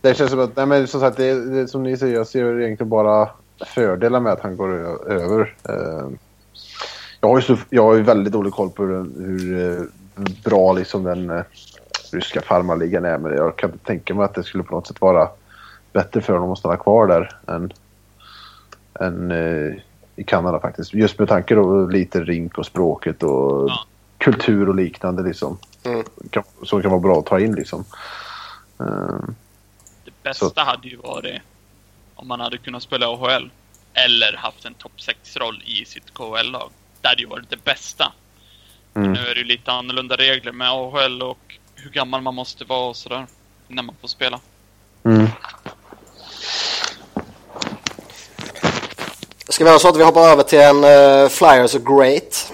Det känns som att, nej men som sagt, det, det, som ni säger, jag ser egentligen bara fördelar med att han går över. Eh, jag, har ju så, jag har ju väldigt dålig koll på hur, hur bra liksom den eh, ryska farmarligan är, men jag kan inte tänka mig att det skulle på något sätt vara bättre för honom att stanna kvar där än, än i Kanada faktiskt. Just med tanke då lite rink och språket och
Ja.
kultur och liknande liksom.
Mm.
Kan, som kan vara bra att ta in liksom. Eh,
Det bästa
Så-
hade ju varit om man hade kunnat spela AHL. Eller haft en topp 6-roll i sitt KHL-lag. Det hade ju varit det bästa.
mm.
Nu är det ju lite annorlunda regler med AHL och hur gammal man måste vara och sådär. När man får spela.
Mm.
Ska vi göra så att vi hoppar över till en uh, Flyers Great?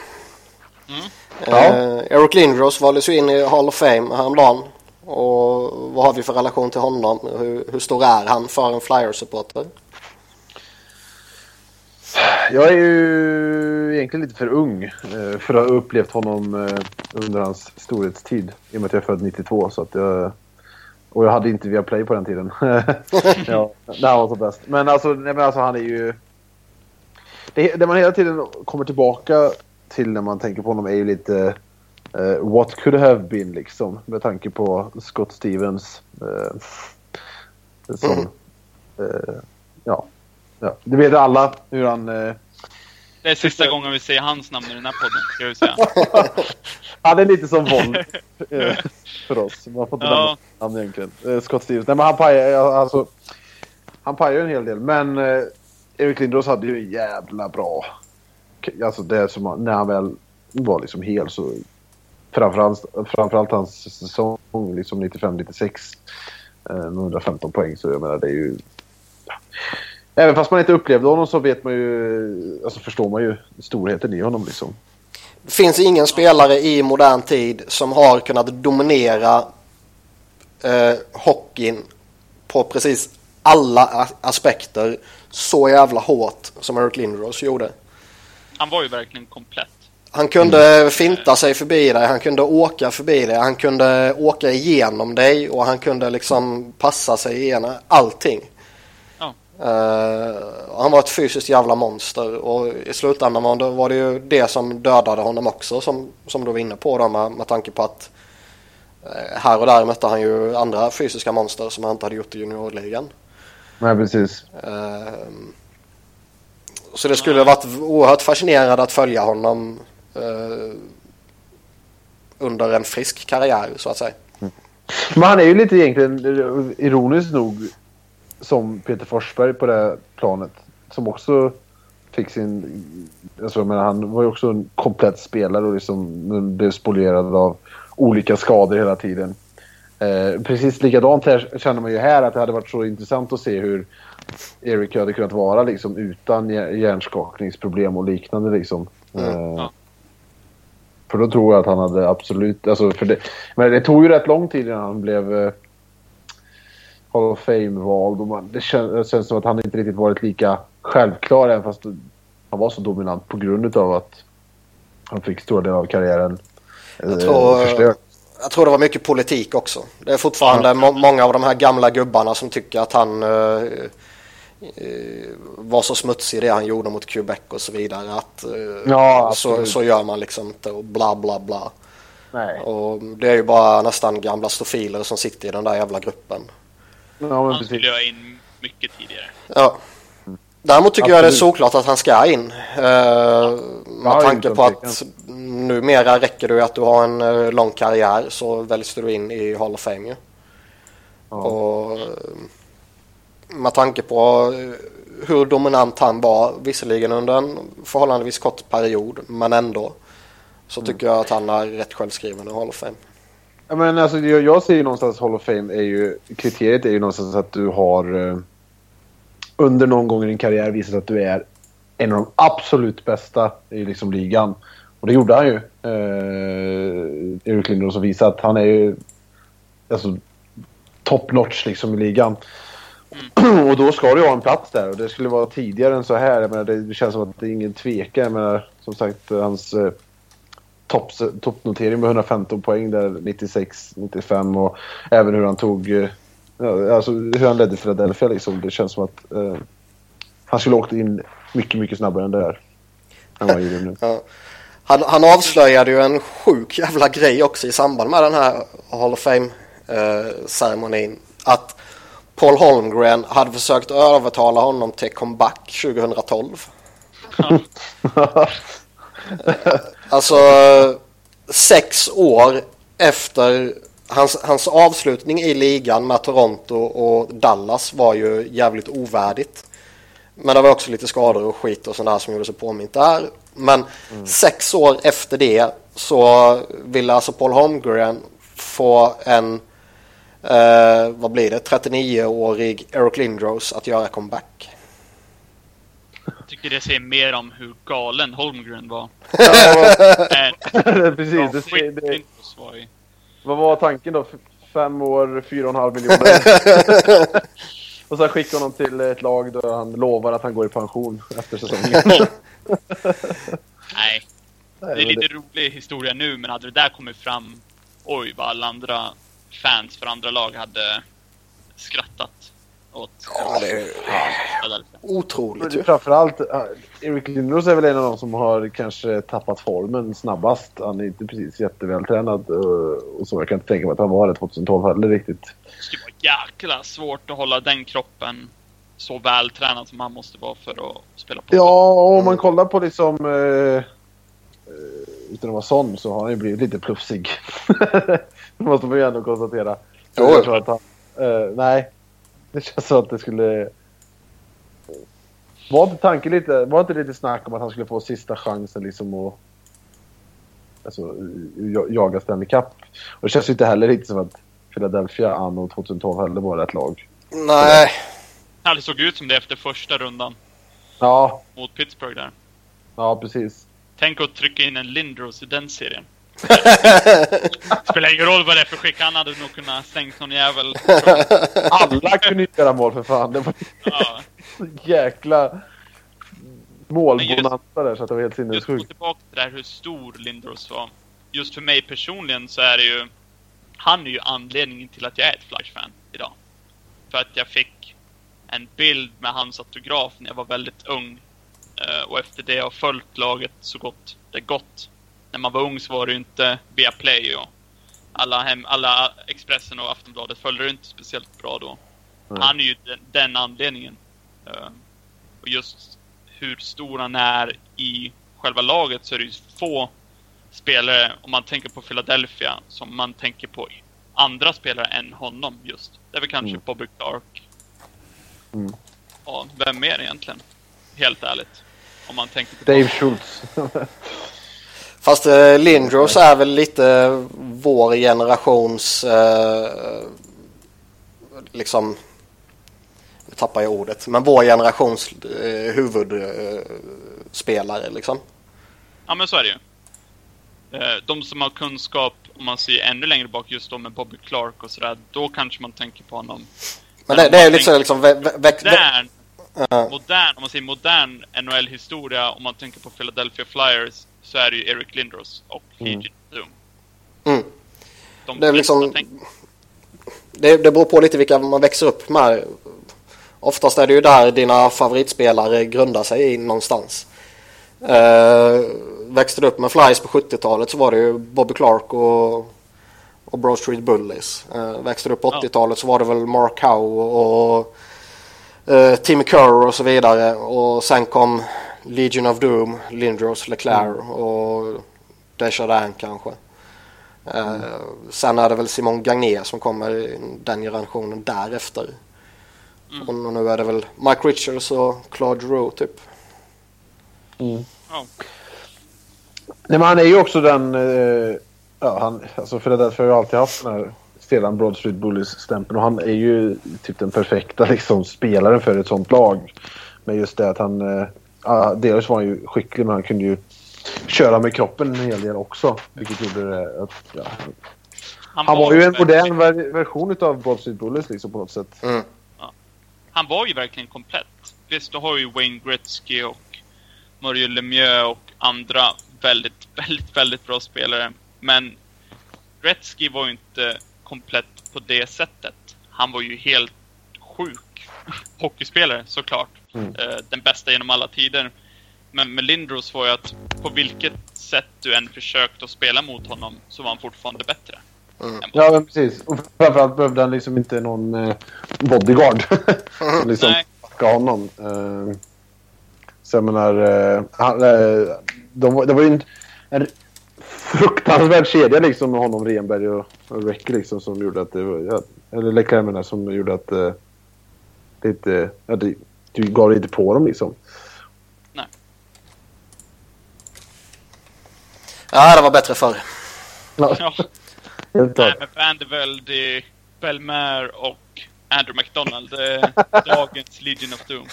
Mm.
Uh, Eric Lindros valdes ju in i Hall of Fame häromdagen. Och vad har vi för relation till honom? Hur, hur stor är han för en Flyers-supporter?
Jag är ju egentligen lite för ung eh, för att ha upplevt honom eh, under hans storhetstid. I och med att jag är född 92. Så att jag, och jag hade inte via play på den tiden. [laughs] ja, när han var som bäst. Men alltså, nej, men alltså han är ju... Det, det man hela tiden kommer tillbaka till när man tänker på honom är ju lite... Uh, what could have been liksom. Med tanke på Scott Stevens. Uh, som...
Mm.
Uh, ja. ja. Det vet alla hur han... Uh,
Det är sista gången vi säger hans namn i den här podden, ska vi säga. [laughs]
han är lite som våld för oss. Man får inte
Ja.
namn egentligen. Scott Stevens. Nej men han pajar ja, alltså... Han pajar ju en hel del. Men Erik Lindros hade ju en jävla bra... Alltså det som när han väl var liksom hel så... Framförallt, framförallt hans säsong liksom 95-96. eh, Med 115 poäng så jag menar det är ju... Även fast man inte upplevde honom så vet man ju... Alltså förstår man ju storheten i honom liksom.
Det finns ingen spelare i modern tid som har kunnat dominera eh, hockeyn på precis alla aspekter så jävla hårt som Eric Lindros gjorde.
Han var ju verkligen komplett.
Han kunde finta sig förbi dig, han kunde åka förbi dig, han kunde åka igenom dig och han kunde liksom passa sig igenom allting.
Ja.
Eh, han var ett fysiskt jävla monster och i slutändan var det, ju det som dödade honom också som, som du var inne på då med, med tanke på att eh, här och där mötte han ju andra fysiska monster som han inte hade gjort i juniorligan.
Nej precis.
Eh, så det skulle ha varit oerhört fascinerande att följa honom eh, under en frisk karriär så att säga.
Men han är ju lite egentligen ironiskt nog som Peter Forsberg på det här planet. Som också fick sin... Alltså, menar, han var ju också en komplett spelare och liksom blev spolierad av olika skador hela tiden. Eh, precis likadant här känner man ju här att det hade varit så intressant att se hur Erik hade kunnat vara liksom utan hjär- hjärnskakningsproblem och liknande liksom.
Mm,
Eh,
ja.
För då tror jag att han hade absolut... Alltså för det, men det tog ju rätt lång tid innan han blev eh, Hall of Fame-vald. och man- Det känns, det känns som att han inte riktigt varit lika självklar även fast han var så dominant på grund av att han fick stora delar av karriären eh,
Jag tror-
förstörd.
Jag tror det var mycket politik också. Det är fortfarande må- många av de här gamla gubbarna som tycker att han eh, eh, var så smutsig det han gjorde mot Quebec och så vidare. Att, eh,
Ja,
så,
absolut.
så gör man liksom inte och bla bla bla.
Nej.
Och det är ju bara nästan gamla stofiler som sitter i den där jävla gruppen.
Ja, men
Han skulle jag in mycket tidigare.
Ja. Däremot tycker jag det är
Absolut.
såklart att han ska in. Eh, med
Ja,
tanke på att. Numera räcker det ju att du har en eh, lång karriär så väljs du in i Hall of Fame ju.
Ja.
Och eh, med tanke på eh, hur dominant han var, visserligen under en förhållandevis kort period, men ändå. Så tycker jag att han är rätt självskriven i Hall of Fame.
Ja, men alltså, jag, jag ser ju någonstans Hall of Fame är ju... Kriteriet är ju någonstans att du har eh, under någon gång i din karriär visat att du är en av de absolut bästa i liksom ligan. Och det gjorde han ju. Eh, Erik Lindros som visade att han är ju alltså, top notch liksom i ligan. och då ska du ha en plats där och det skulle vara tidigare än så här. Jag menar, det, känns som att det är ingen tvekan. Jag menar, som sagt, hans eh, toppnotering med 115 poäng där 96, 95 och även hur han tog... eh, Alltså hur han ledde Philadelphia liksom. Det känns som att eh, han skulle ha åkt in mycket, mycket snabbare än det här. Än vad han gjorde nu.
Ja. Han, han avslöjade ju en sjuk jävla grej också i samband med den här Hall of Fame-ceremonin. att Paul Holmgren hade försökt övertala honom till comeback 2012. [laughs] Alltså sex år efter hans, hans avslutning i ligan med Toronto och Dallas var ju jävligt ovärdigt. Men det var också lite skador och skit och sådär som gjorde sig påmint där. Men sex år efter det så ville alltså Paul Holmgren få en, eh, vad blir det, 39-årig Eric Lindros att göra comeback.
tycker det säger mer om hur galen Holmgren var. Än [laughs]
precis. Det,
skick
det, vad var tanken då? Fem år, fyra och en halv miljoner. [laughs] och sen skicka honom till ett lag där han lovar att han går i pension efter säsongen. [laughs]
Nej, det är
men
lite rolig historia nu, men hade det där kommit fram, oj vad alla andra fans för andra lag hade skrattat åt
Ja, det är otroligt ju.
framförallt, Erik Lindros är väl en av de som har kanske tappat formen snabbast. Han är inte precis jättevältränad uh, och så. Jag kan inte tänka mig att han var det 2012 heller riktigt.
Det skulle vara jäkla svårt att hålla den kroppen så vältränad som han måste vara för att spela på.
Ja, och om man kollar på liksom... Uh, uh, utan att vara sån så har han ju blivit lite plufsig. [laughs] det måste man ju ändå konstatera.
Jo.
Jag tror att han, uh, nej, det känns som att det skulle... Var inte tanken lite... Var inte lite snack om att han skulle få sista chansen liksom att... Alltså, ja- jaga Stanley Cup. Och det känns ju inte heller riktigt som att Philadelphia anno 2012 heller var rätt lag.
Nej,
Ja, det såg ut som det efter första rundan
Ja,
mot Pittsburgh där.
ja precis.
Tänk att trycka in en Lindros i den serien. Spelar ingen roll vad det är för skick, han hade nog kunnat stängt någon jävel.
Alla kunde ju göra mål för fan. Det var
Ja,
jäkla målbonanza där så att det var helt
just gå
sinnessjukt.
tillbaka till det här hur stor Lindros var. Just för mig personligen så är det ju... Han är ju anledningen till att jag är ett Flash-fan idag. För att jag fick en bild med hans autograf när jag var väldigt ung. Eh, och efter det har jag följt laget så gott det gått. När man var ung så var det ju inte via Play och alla, hem, alla Expressen och Aftonbladet följde det inte speciellt bra då.
Nej.
Han är ju den, den anledningen. Eh, och just hur stor han är i själva laget så är det ju få spelare, om man tänker på Philadelphia, som man tänker på andra spelare än honom just. Det är väl kanske
Mm.
Bobby Clark.
Mm.
Ja, vem mer egentligen? Helt ärligt. Om man tänker på
Dave Schultz. [laughs]
fast eh, Lindros är väl lite vår generations eh, liksom nu tappar jag ordet, men vår generations eh, huvudspelare eh, liksom.
Ja, men så är det ju. Eh, De som har kunskap, om man ser ännu längre bak, just då med Bobby Clark och sådär, då kanske man tänker på honom.
Men det, det är ju lite så liksom
Modern, modern, om man säger modern NHL-historia, om man tänker på Philadelphia Flyers, så är det ju Eric Lindros och
Mm.
Heejin.
Mm.
De
Det liksom- Det, det beror på lite vilka man växer upp med. Oftast är det ju där dina favoritspelare grundar sig i någonstans. Eh, växte du upp med Flyers på 70-talet så var det ju Bobby Clark och, och Broad Street Bullies. Eh, växte du upp på
Ja.
80-talet så var det väl Mark Howe och eh, Timmy Kerr och så vidare. Och sen kom Legion of Doom, Lindros, Leclerc och Desjardins kanske. Eh, sen är det väl Simon Gagné som kommer i den generationen därefter.
Mm.
Och nu är det väl Mike Richards och Claude Giroux typ.
Mm.
Ja.
Nej, men han är ju också den... Eh, ja, han, alltså Philadelphia har ju alltid haft den här Stellan Broad Street Bullies-stämpeln och han är ju typ den perfekta liksom, spelaren för ett sånt lag. Men just det att han... Eh, ja, dels var han ju skicklig men han kunde ju köra med kroppen en hel del också. Vilket gjorde det att... Ja, han var ju en modern ver- version av Street Bullies liksom på något sätt.
Mm.
Han var ju verkligen komplett. Visst, du har ju Wayne Gretzky och Mario Lemieux och andra väldigt, [laughs] väldigt, väldigt bra spelare. Men Gretzky var ju inte komplett på det sättet. Han var ju helt sjuk [laughs] hockeyspelare såklart.
Mm.
Eh, den bästa genom alla tider. Men med Lindros var ju att på vilket sätt du än försökte att spela mot honom så var han fortfarande bättre.
Mm.
Ja, men precis. Och framförallt behövde han liksom inte någon eh, bodyguard. Som [laughs] liksom
Nej.
backa honom. Eh, så jag menar, eh, han, eh, de, var- det var ju en, en fruktansvärd kedja liksom med honom, Renberg och, och Reck liksom som gjorde att det var, ja, eller Leclerc menar, som gjorde att eh, det inte, ja, det, du gav inte på dem liksom.
Ja, det var bättre förr.
Ja,
Ja. [laughs] Nej,
klart.
med Vandervelde, Belmer och Andrew McDonald. Är [laughs] dagens Legion of Doom.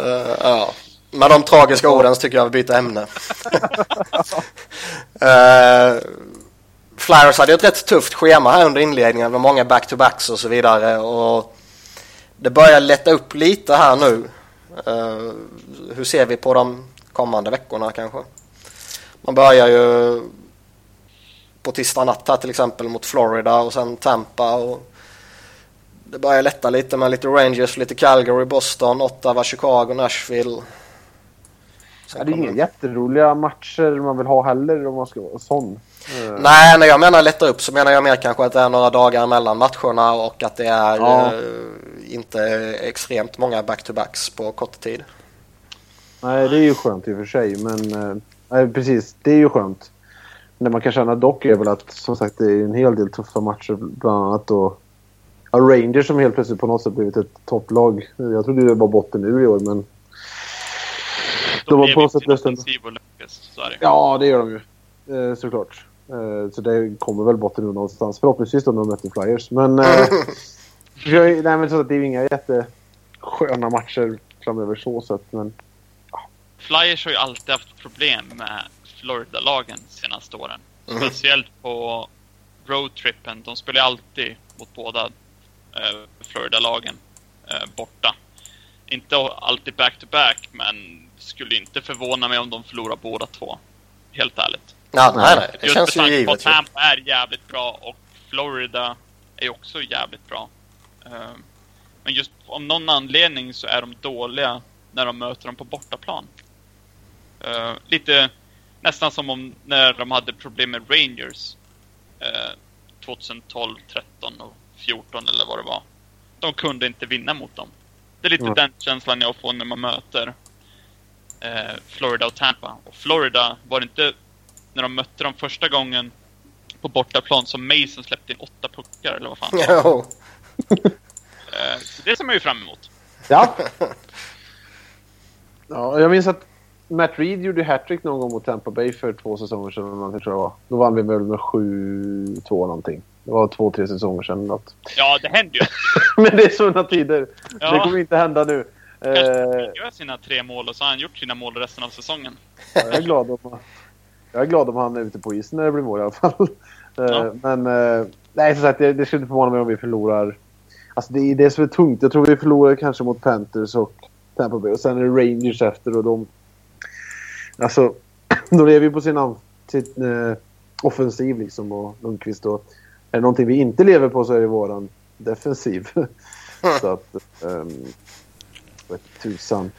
Uh, ja. Med de tragiska orden så tycker jag vi byter ämne. uh, [laughs] Flyers hade ett rätt tufft schema här under inledningen med många back-to-backs och så vidare. Och det börjar lätta upp lite här nu. Uh, hur ser vi på de kommande veckorna kanske? Man börjar ju på tisdag natt här till exempel mot Florida och sen Tampa. Och det börjar lätta lite med lite Rangers, lite Calgary, Boston, Ottawa, Chicago, Nashville.
Ja, det är inga jätteroliga matcher man vill ha heller om man ska vara sån.
Uh. Nej, när jag menar lätta upp så menar jag mer kanske att det är några dagar mellan matcherna och att det är ja. uh, inte extremt många back-to-backs på kort tid.
Nej, det är ju skönt i och för sig, men uh, precis, det är ju skönt. Det man kan känna dock är väl att som sagt det är en hel del tuffa matcher, bland annat då ja, Rangers som helt plötsligt på något sätt blivit ett topplag. Jag trodde det var botten ur i år, men
de, var på något sätt nästan...
Ja, det gör de ju. Eh, såklart. Eh, så det kommer väl botten ur någonstans. Förhoppningsvis då när de möter Flyers. Men... Eh, [laughs] nej, men så att det är ju inga jättesköna matcher framöver så sett, men...
Ja. Flyers har ju alltid haft problem med Florida-lagen senaste åren. Mm. Speciellt på roadtrippen. De spelar alltid mot båda eh, Florida-lagen eh, borta. Inte alltid back-to-back, men skulle inte förvåna mig om de förlorar båda två. Helt ärligt.
Ja, nej, nej. Det Just känns ju givet.
Just Tampa är jävligt bra och Florida är också jävligt bra. Uh, men just av någon anledning så är de dåliga när de möter dem på bortaplan. Uh, lite nästan som om när de hade problem med Rangers uh, 2012, 13 och 14 eller vad det var. De kunde inte vinna mot dem. Det är lite mm. den känslan jag får när man möter eh, Florida och Tampa. Och Florida var det inte när de mötte dem första gången på bortaplan som Mason släppte in åtta puckar eller vad fan.
Jo.
Eh, det ser man ju fram emot.
Ja. ja, jag minns att Matt Reed gjorde hattrick någon gång mot Tampa Bay för två säsonger sedan. tror jag var. Då vann vi väl med 7-2 någonting. Det var två, tre säsonger sedan. Något.
Ja, det hände ju. [laughs]
Men det är sådana tider. Ja. Det kommer inte hända nu.
Kanske eh, gör sina tre mål och så har han gjort sina mål resten av säsongen.
Ja, jag, är glad om, jag är glad om han är ute på isen när det blir mål i alla fall. Ja. Men eh, nej, som sagt, det, det skulle inte förvåna mig om vi förlorar. Alltså det är det som är tungt. Jag tror vi förlorar kanske mot Panthers och Tampa Bay och sen är det Rangers efter och de... Alltså, [clears throat] de lever ju på sin, sin eh, offensiv liksom och Lundqvist och är det någonting vi inte lever på så är det våran defensiv. [laughs] så att... Um, tusan.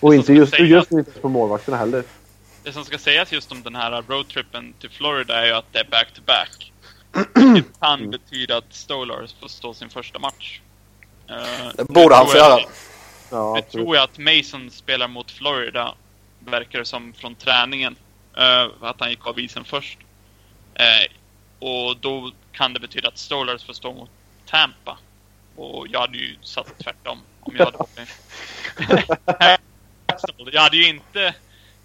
Och inte just, just inte på målvakterna heller.
Det som ska sägas just om den här roadtrippen till Florida är ju att det är back-to-back. Det [clears throat] kan betyda att Stolars får stå sin första match.
Uh, det borde han få göra.
Ja, jag tror jag att Mason spelar mot Florida, verkar det som från träningen. Uh, att han gick av isen först. Uh, och då kan det betyda att Stolars får stå mot Tampa. Och jag hade ju satt tvärtom om jag hade varit [laughs] [laughs] Jag hade ju inte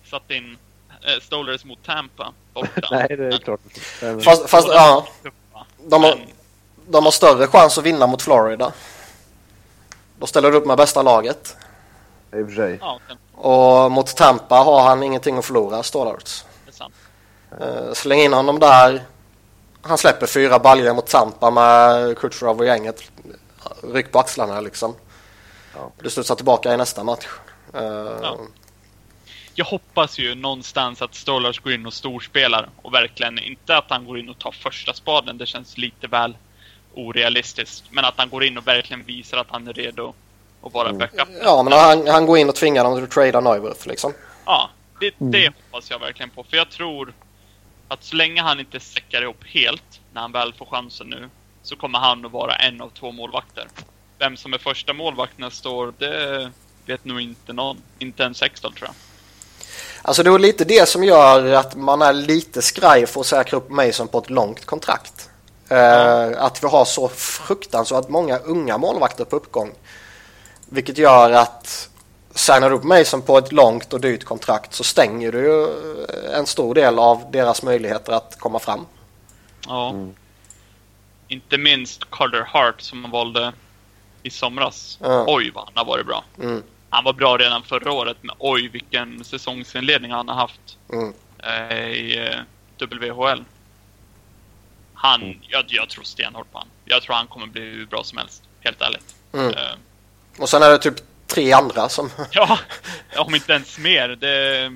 satt in äh, Stolers mot Tampa borta. [laughs]
Nej, det är klart.
Fast, fast ja. De har, de har större chans att vinna mot Florida. Då ställer du upp med bästa laget.
I och för sig.
Ja, och mot Tampa har han ingenting att förlora, Stollarts. Uh, släng in honom där. Han släpper fyra baljor mot Tampa med Kutjerov och gänget. Ryck på axlarna liksom. Ja. Du studsar tillbaka i nästa match. Uh... Ja.
Jag hoppas ju någonstans att Stolars går in och storspelar och verkligen inte att han går in och tar första spaden. Det känns lite väl orealistiskt. Men att han går in och verkligen visar att han är redo att vara mm. backup.
Ja, men han, han går in och tvingar dem att trada Neuwirth liksom.
Ja, det, det mm. hoppas jag verkligen på. För jag tror att så länge han inte säckar ihop helt när han väl får chansen nu så kommer han att vara en av två målvakter. Vem som är första målvakt nästa år, det vet nog inte någon. Inte ens Sexton tror jag.
Alltså det är lite det som gör att man är lite skraj för att säkra upp Mason på ett långt kontrakt. Mm. Uh, att vi har så fruktansvärt många unga målvakter på uppgång. Vilket gör att signar du upp Mason på ett långt och dyrt kontrakt så stänger du ju en stor del av deras möjligheter att komma fram.
Ja. Mm. Inte minst Carter Hart som man valde i somras. Ja. Oj vad han har varit bra.
Mm.
Han var bra redan förra året, men oj vilken säsongsinledning han har haft
Mm.
eh, i eh, WHL. Han, jag, jag tror stenhårt på han. Jag tror han kommer bli hur bra som helst, helt ärligt.
Mm.
Eh,
Och sen är det typ tre andra som... [laughs]
ja, om inte ens mer. Det,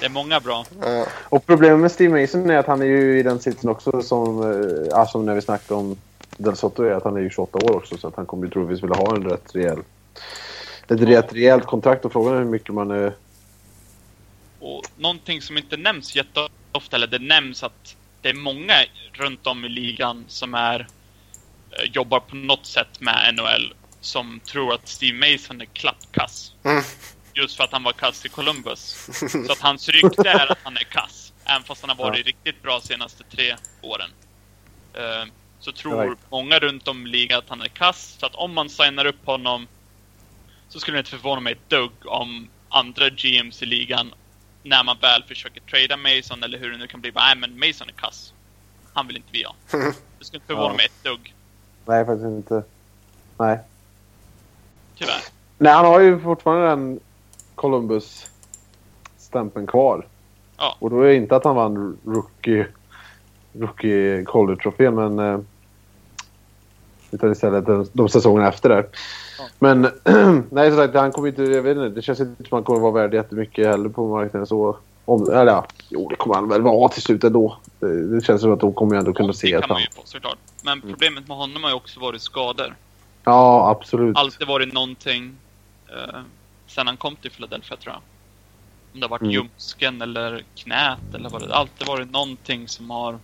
det är många bra.
Ja.
Och problemet med Steve Mason är att han är ju i den sitsen också som, som när vi snackade om Del Sotto är att han är ju 28 år också så att han kommer ju troligtvis vilja ha en rätt rejäl ett rätt rejält kontrakt och frågan är hur mycket man... eh,
Och någonting som inte nämns jätteofta, eller det nämns att det är många runt om i ligan som är eh, jobbar på något sätt med NHL som tror att Steve Mason är klappkass.
Mm.
Just för att han var kass i Columbus. Så att hans rykte är att han är kass. Även fast han har varit riktigt bra senaste tre åren. Eh, så tror många runt om i ligan att han är kass. Så att om man signar upp honom så skulle det inte förvåna mig ett dugg om andra GMs i ligan när man väl försöker trada Mason eller hur det nu kan bli. bara, Nej men Mason är kass. Han vill inte vi ha. [laughs] Det skulle inte förvåna
Ja.
mig ett dugg.
Nej, faktiskt inte. Nej.
Tyvärr.
Nej, han har ju fortfarande den Columbus-stämpeln kvar.
Ja.
Och då är det inte att han vann rookie, rookie Calder-trofén, men... Utan istället de, de säsongerna efter där.
Ja.
Men [clears throat] nej, som sagt, han kommer inte... Jag vet inte, det känns inte som han kommer vara värd jättemycket heller på marknaden. Så, om, eller ja, jo, det kommer han väl vara till slut ändå. Det, det känns som att de kommer ändå kunna se
det
att han...
få såklart. Men problemet med honom har ju också varit skador.
Ja, absolut.
Alltid varit någonting. Eh, sen han kom till Philadelphia tror jag. Om det har varit
Mm.
ljumsken eller knät eller vad det Alltid varit någonting som har...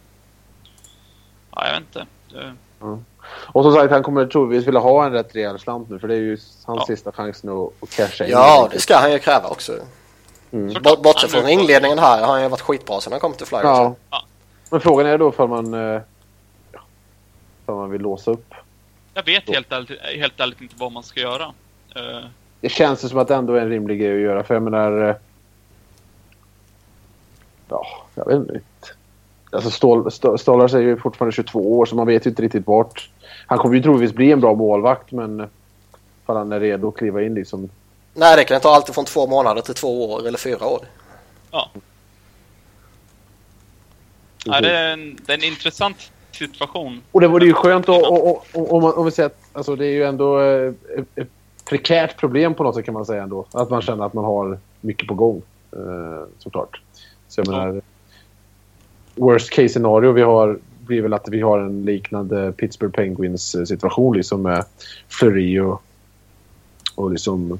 Ja, jag vet inte. Det,
Och som sagt, han kommer troligtvis vilja ha en rätt rejäl slant nu för det är ju hans
Ja.
sista chansen att, att casha in.
ja, det ska han ju kräva också.
Mm.
Bortsett från
är-
inledningen här har han ju varit skitbra sedan han kom till Flyers.
Ja.
Ja.
Men frågan är då för man, eh, för man vill låsa upp.
jag vet helt ärligt, helt ärligt inte vad man ska göra. Eh,
Det känns ju som att det ändå är en rimlig grej att göra för jag menar... eh, Ja, jag vet inte. Alltså Stål, Stå- Stålars är ju fortfarande 22 år så man vet ju inte riktigt vart... Han kommer ju troligtvis bli en bra målvakt men... eh, För han är redo att kliva in liksom.
Nej, det kan ta allt från två månader till två år eller fyra år.
ja. ja, det är en, det är en intressant situation.
Och det vore ju skönt att, och, och, och, om, man, om vi säger att alltså det är ju ändå eh, ett, ett prekärt problem på något sätt kan man säga ändå. Att man känner att man har mycket på gång. Eh, såklart. Så jag
Ja.
menar, worst case scenario vi har blir väl att vi har en liknande Pittsburgh Penguins eh, situation liksom med Fleury och, och liksom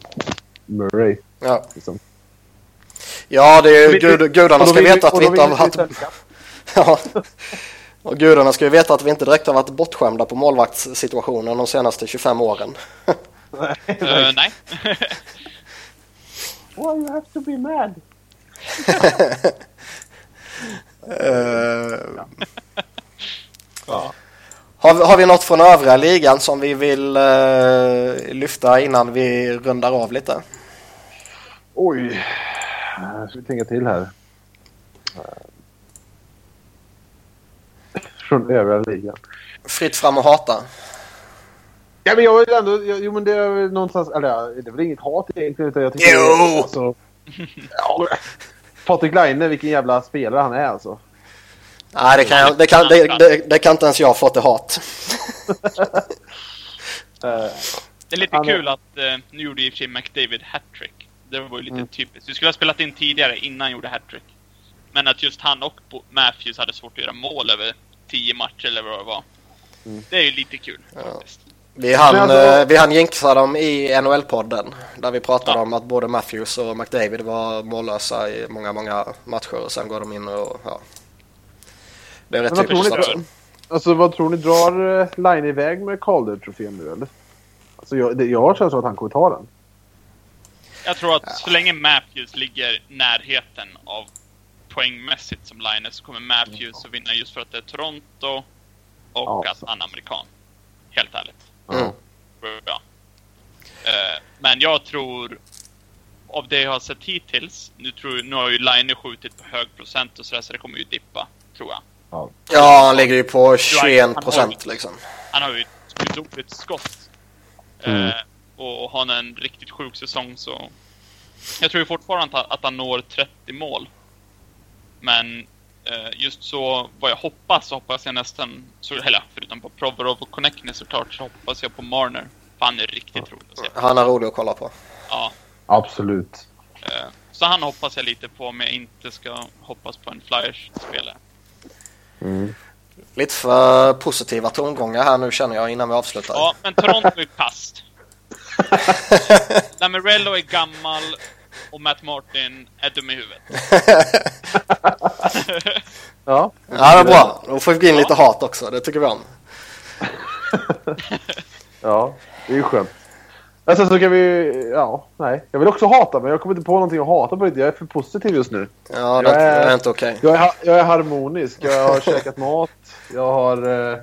Murray.
Ja,
Liksom.
ja det är gud, gudarna ska veta att vi inte har varit... [laughs] Ja. Och gudarna ska ju veta att vi inte direkt har varit bortskämda på målvaktssituationen de senaste 25 åren. [laughs]
Eh, nej.
Why you have to be mad? [laughs]
Eh, [laughs] har, vi, har vi något från övriga ligan som vi vill eh, lyfta innan vi rundar av lite?
Oj. Jag ska vi tänka till här. Från övriga ligan.
Fritt fram och hata.
Ja, men jag vill ändå... jag- Jo, men det är väl någonstans... Eller ja, det är väl inget hat egentligen. Utan jag tycker,
Jo!
Alltså, [laughs] ja, Patrik Laine, vilken jävla spelare han är alltså.
Nej, det kan, jag, det, kan, det, det, det kan inte ens jag få till hat. [laughs]
Eh,
Det är lite
Han
kul att eh, nu gjorde i och för sig McDavid hattrick. Det var ju lite
Mm.
typiskt. Vi skulle ha spelat in tidigare innan han gjorde hattrick. Men att just han och Bo- Matthews hade svårt att göra mål över 10 matcher eller vad det var.
Mm.
Det är ju lite kul
Ja.
faktiskt.
Vi hann,
alltså-
eh, vi hann jinxa dem i NHL-podden. Där vi pratade
Ja.
om att både Matthews och McDavid var mållösa i många, många matcher. Och sen går de in och... Ja. Det är rätt
Men vad tror
typiskt
ni
också.
Alltså vad tror ni? Drar eh, Line iväg med Calder-trofén nu eller? Alltså jag, det, jag har känslan att han kommer ta den.
Jag tror att så länge Matthews ligger närheten av poängmässigt som Linus så kommer Matthews att vinna just för att det är Toronto och
Ja,
att han är amerikan. Helt ärligt.
Mm.
Ja. Eh, Men jag tror, av det jag har sett hittills, nu, tror, nu har ju Line skjutit på hög procent och sådär så det kommer ju dippa, tror jag.
Ja, han ligger ju på 21 procent liksom.
Han har ju ett gudomligt skott.
Mm.
Eh, och har han en riktigt sjuk säsong så... Jag tror ju fortfarande att han, når 30 mål. Men just så vad jag hoppas så hoppas jag nästan, så, eller förutom på Provorov och Connectney såklart, så hoppas jag på Marner. För han är riktigt rolig att se.
Han är rolig att kolla på.
Ja.
Absolut.
Eh, så han hoppas jag lite på om jag inte ska hoppas på en Flyers-spelare.
Mm.
Lite för positiva tongångar här nu känner jag innan vi avslutar.
Ja, men Toronto är kast. Lamorello [laughs] är gammal och Matt Martin är dum i huvudet. [laughs]
Ja.
Ja, det är bra. Då får vi in lite hat också. Det tycker vi om. [laughs]
Ja, det är ju skönt. Men sen så kan vi... Ja, nej. Jag vill också hata, men jag kommer inte på någonting att hata på. Lite. Jag är för positiv just nu.
Ja, det
Jag är-
är inte okej.
Jag är, ha- jag är harmonisk. Jag har käkat mat. Jag har eh,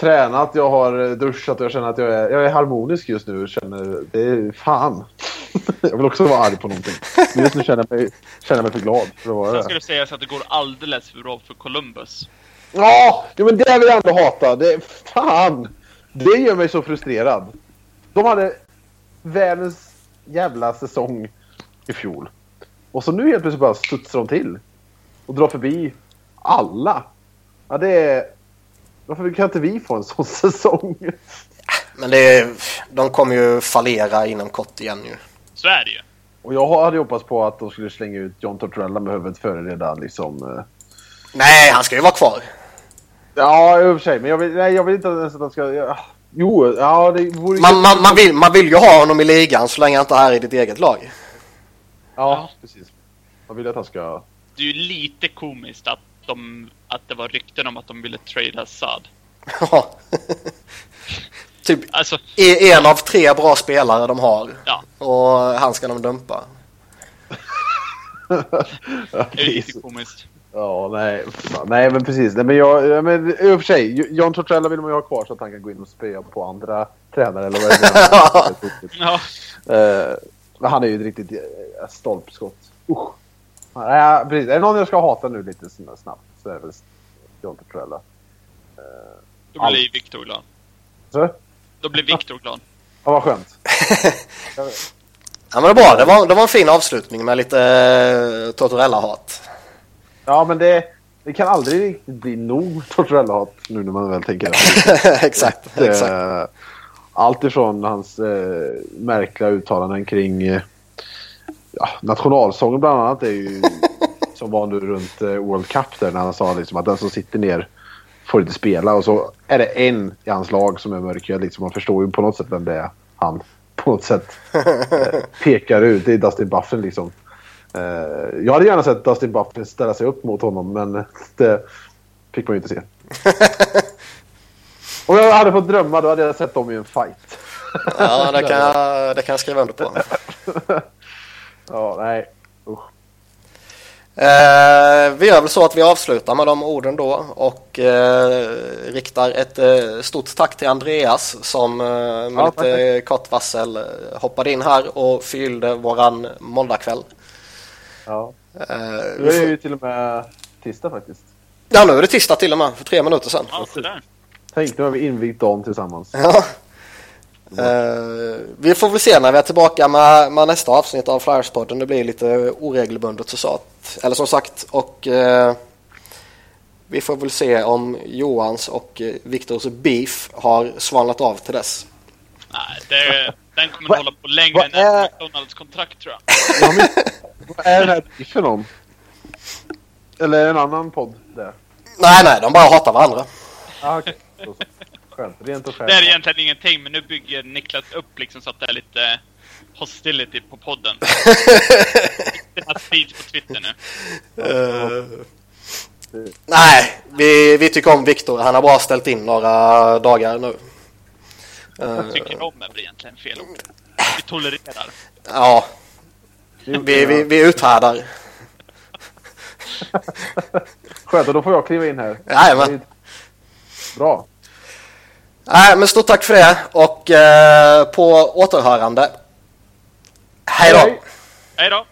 tränat. Jag har duschat och jag känner att jag är, jag är harmonisk just nu. Känner, det är fan. jag vill också vara arg på någonting. Men just nu känner jag mig, känner jag mig för glad för att vara
Sen ska
det.
sägas att det går alldeles för bra för Columbus.
Ja, ja, men det vill jag ändå hata. Det, fan! Det gör mig så frustrerad. De hade världens jävla säsong i fjol. Och så nu helt plötsligt bara studsar de till. Och drar förbi alla. Ja, det är... Varför kan inte vi få en sån [laughs] säsong?
Men det är, de kommer ju fallera inom kort igen ju.
Så är det ju.
Och jag hade hoppats på att de skulle slänga ut John Tortorella med huvudet före redan liksom... eh,
Nej, han ska ju vara kvar.
Ja, i och för sig. Men jag vill, nej, jag vill inte ens att de ska... Ja, jo, ja det vore
Man, man, man, vill, man vill ju ha honom i ligan så länge han inte är i ditt eget lag.
Ja, precis. Man vill att han ska...
Det är ju lite komiskt att, de, att det var rykten om att de ville trada Saad.
Ja. [laughs] typ
Alltså,
en av tre bra spelare de har.
ja.
Och han ska de dumpa. [laughs]
Det är lite komiskt.
Ja, nej. Nej, men precis. Nej, men jag, ja, men i och för sig, John Tortorella vill man ju ha kvar så att han kan gå in och spöa på andra tränare eller vad det är. [laughs]
Ja,
Men han är ju ett riktigt eh, stolpskott. Usch. Nej, precis. Är det någon jag ska hata nu lite sn- snabbt så är det väl John Tortorella.
då blir Viktor glad.
Så?
Då blir Viktor glad.
Ja, vad skönt. [laughs]
Ja men det är bra. Det var, det var en fin avslutning med lite uh, Tortorella-hat.
Ja, men det, det kan aldrig riktigt bli nog Tortorella-hat nu när man väl tänker efter. [laughs]
exakt, exakt.
Eh, Allt ifrån hans eh, märkliga uttalanden kring ja, nationalsången bland annat är ju [laughs] som var nu runt eh, World Cup där när han sa liksom att den som sitter ner får inte spela och så är det en i hans lag som är mörkhyad. Liksom. Man förstår ju på något sätt vem det är han på något sätt [laughs] eh, pekar ut. Det är Dustin Buffin liksom. Eh, jag hade gärna sett Dustin Buffin ställa sig upp mot honom men det fick man ju inte se. [laughs] Om jag hade fått drömma då hade jag sett dem i en fight.
Ja, det kan, jag, det kan jag skriva under på.
Ja, nej. Usch.
Eh, vi gör väl så att vi avslutar med de orden då och eh, riktar ett eh, stort tack till Andreas som eh, med
Ja,
lite kort varsel eh, hoppade in här och fyllde våran måndagkväll.
Ja.
Eh,
Nu är det ju till och med tisdag faktiskt.
ja, nu är det tisdag till och med för tre minuter sedan.
Ja.
Tänk, nu har vi invigt dagen tillsammans.
Ja. Eh, vi får väl se när vi är tillbaka med, med nästa avsnitt av Flyers-podden. Det blir lite oregelbundet så sagt. Eller som sagt. Och eh, vi får väl se om Johans och eh, Viktors beef har svalnat av till dess.
Nej, det, [laughs] den kommer hålla på längre än
är-
McDonalds kontrakt tror jag. [laughs]
Ja, men, vad är den här biffen om? Eller är det en annan podd där?
Nej, nej, de bara hatar varandra.
Ah, okej. Skönt. Rent och skönt.
Det är egentligen ingenting, men nu bygger Niklas upp liksom så att det är lite hostility på podden. [laughs] Det sprids på Twitter nu.
Eh, nej, vi, vi tycker om Viktor. Han har bara ställt in några dagar nu. Eh,
Tycker om är egentligen fel ord. Vi tolererar.
ja, vi, vi, vi uthärdar.
Skönt, och då får jag kliva in här.
Jajamän.
Bra.
Nej, men stort tack för det och eh, på återhörande. Hej då!
Hej.
Hej då!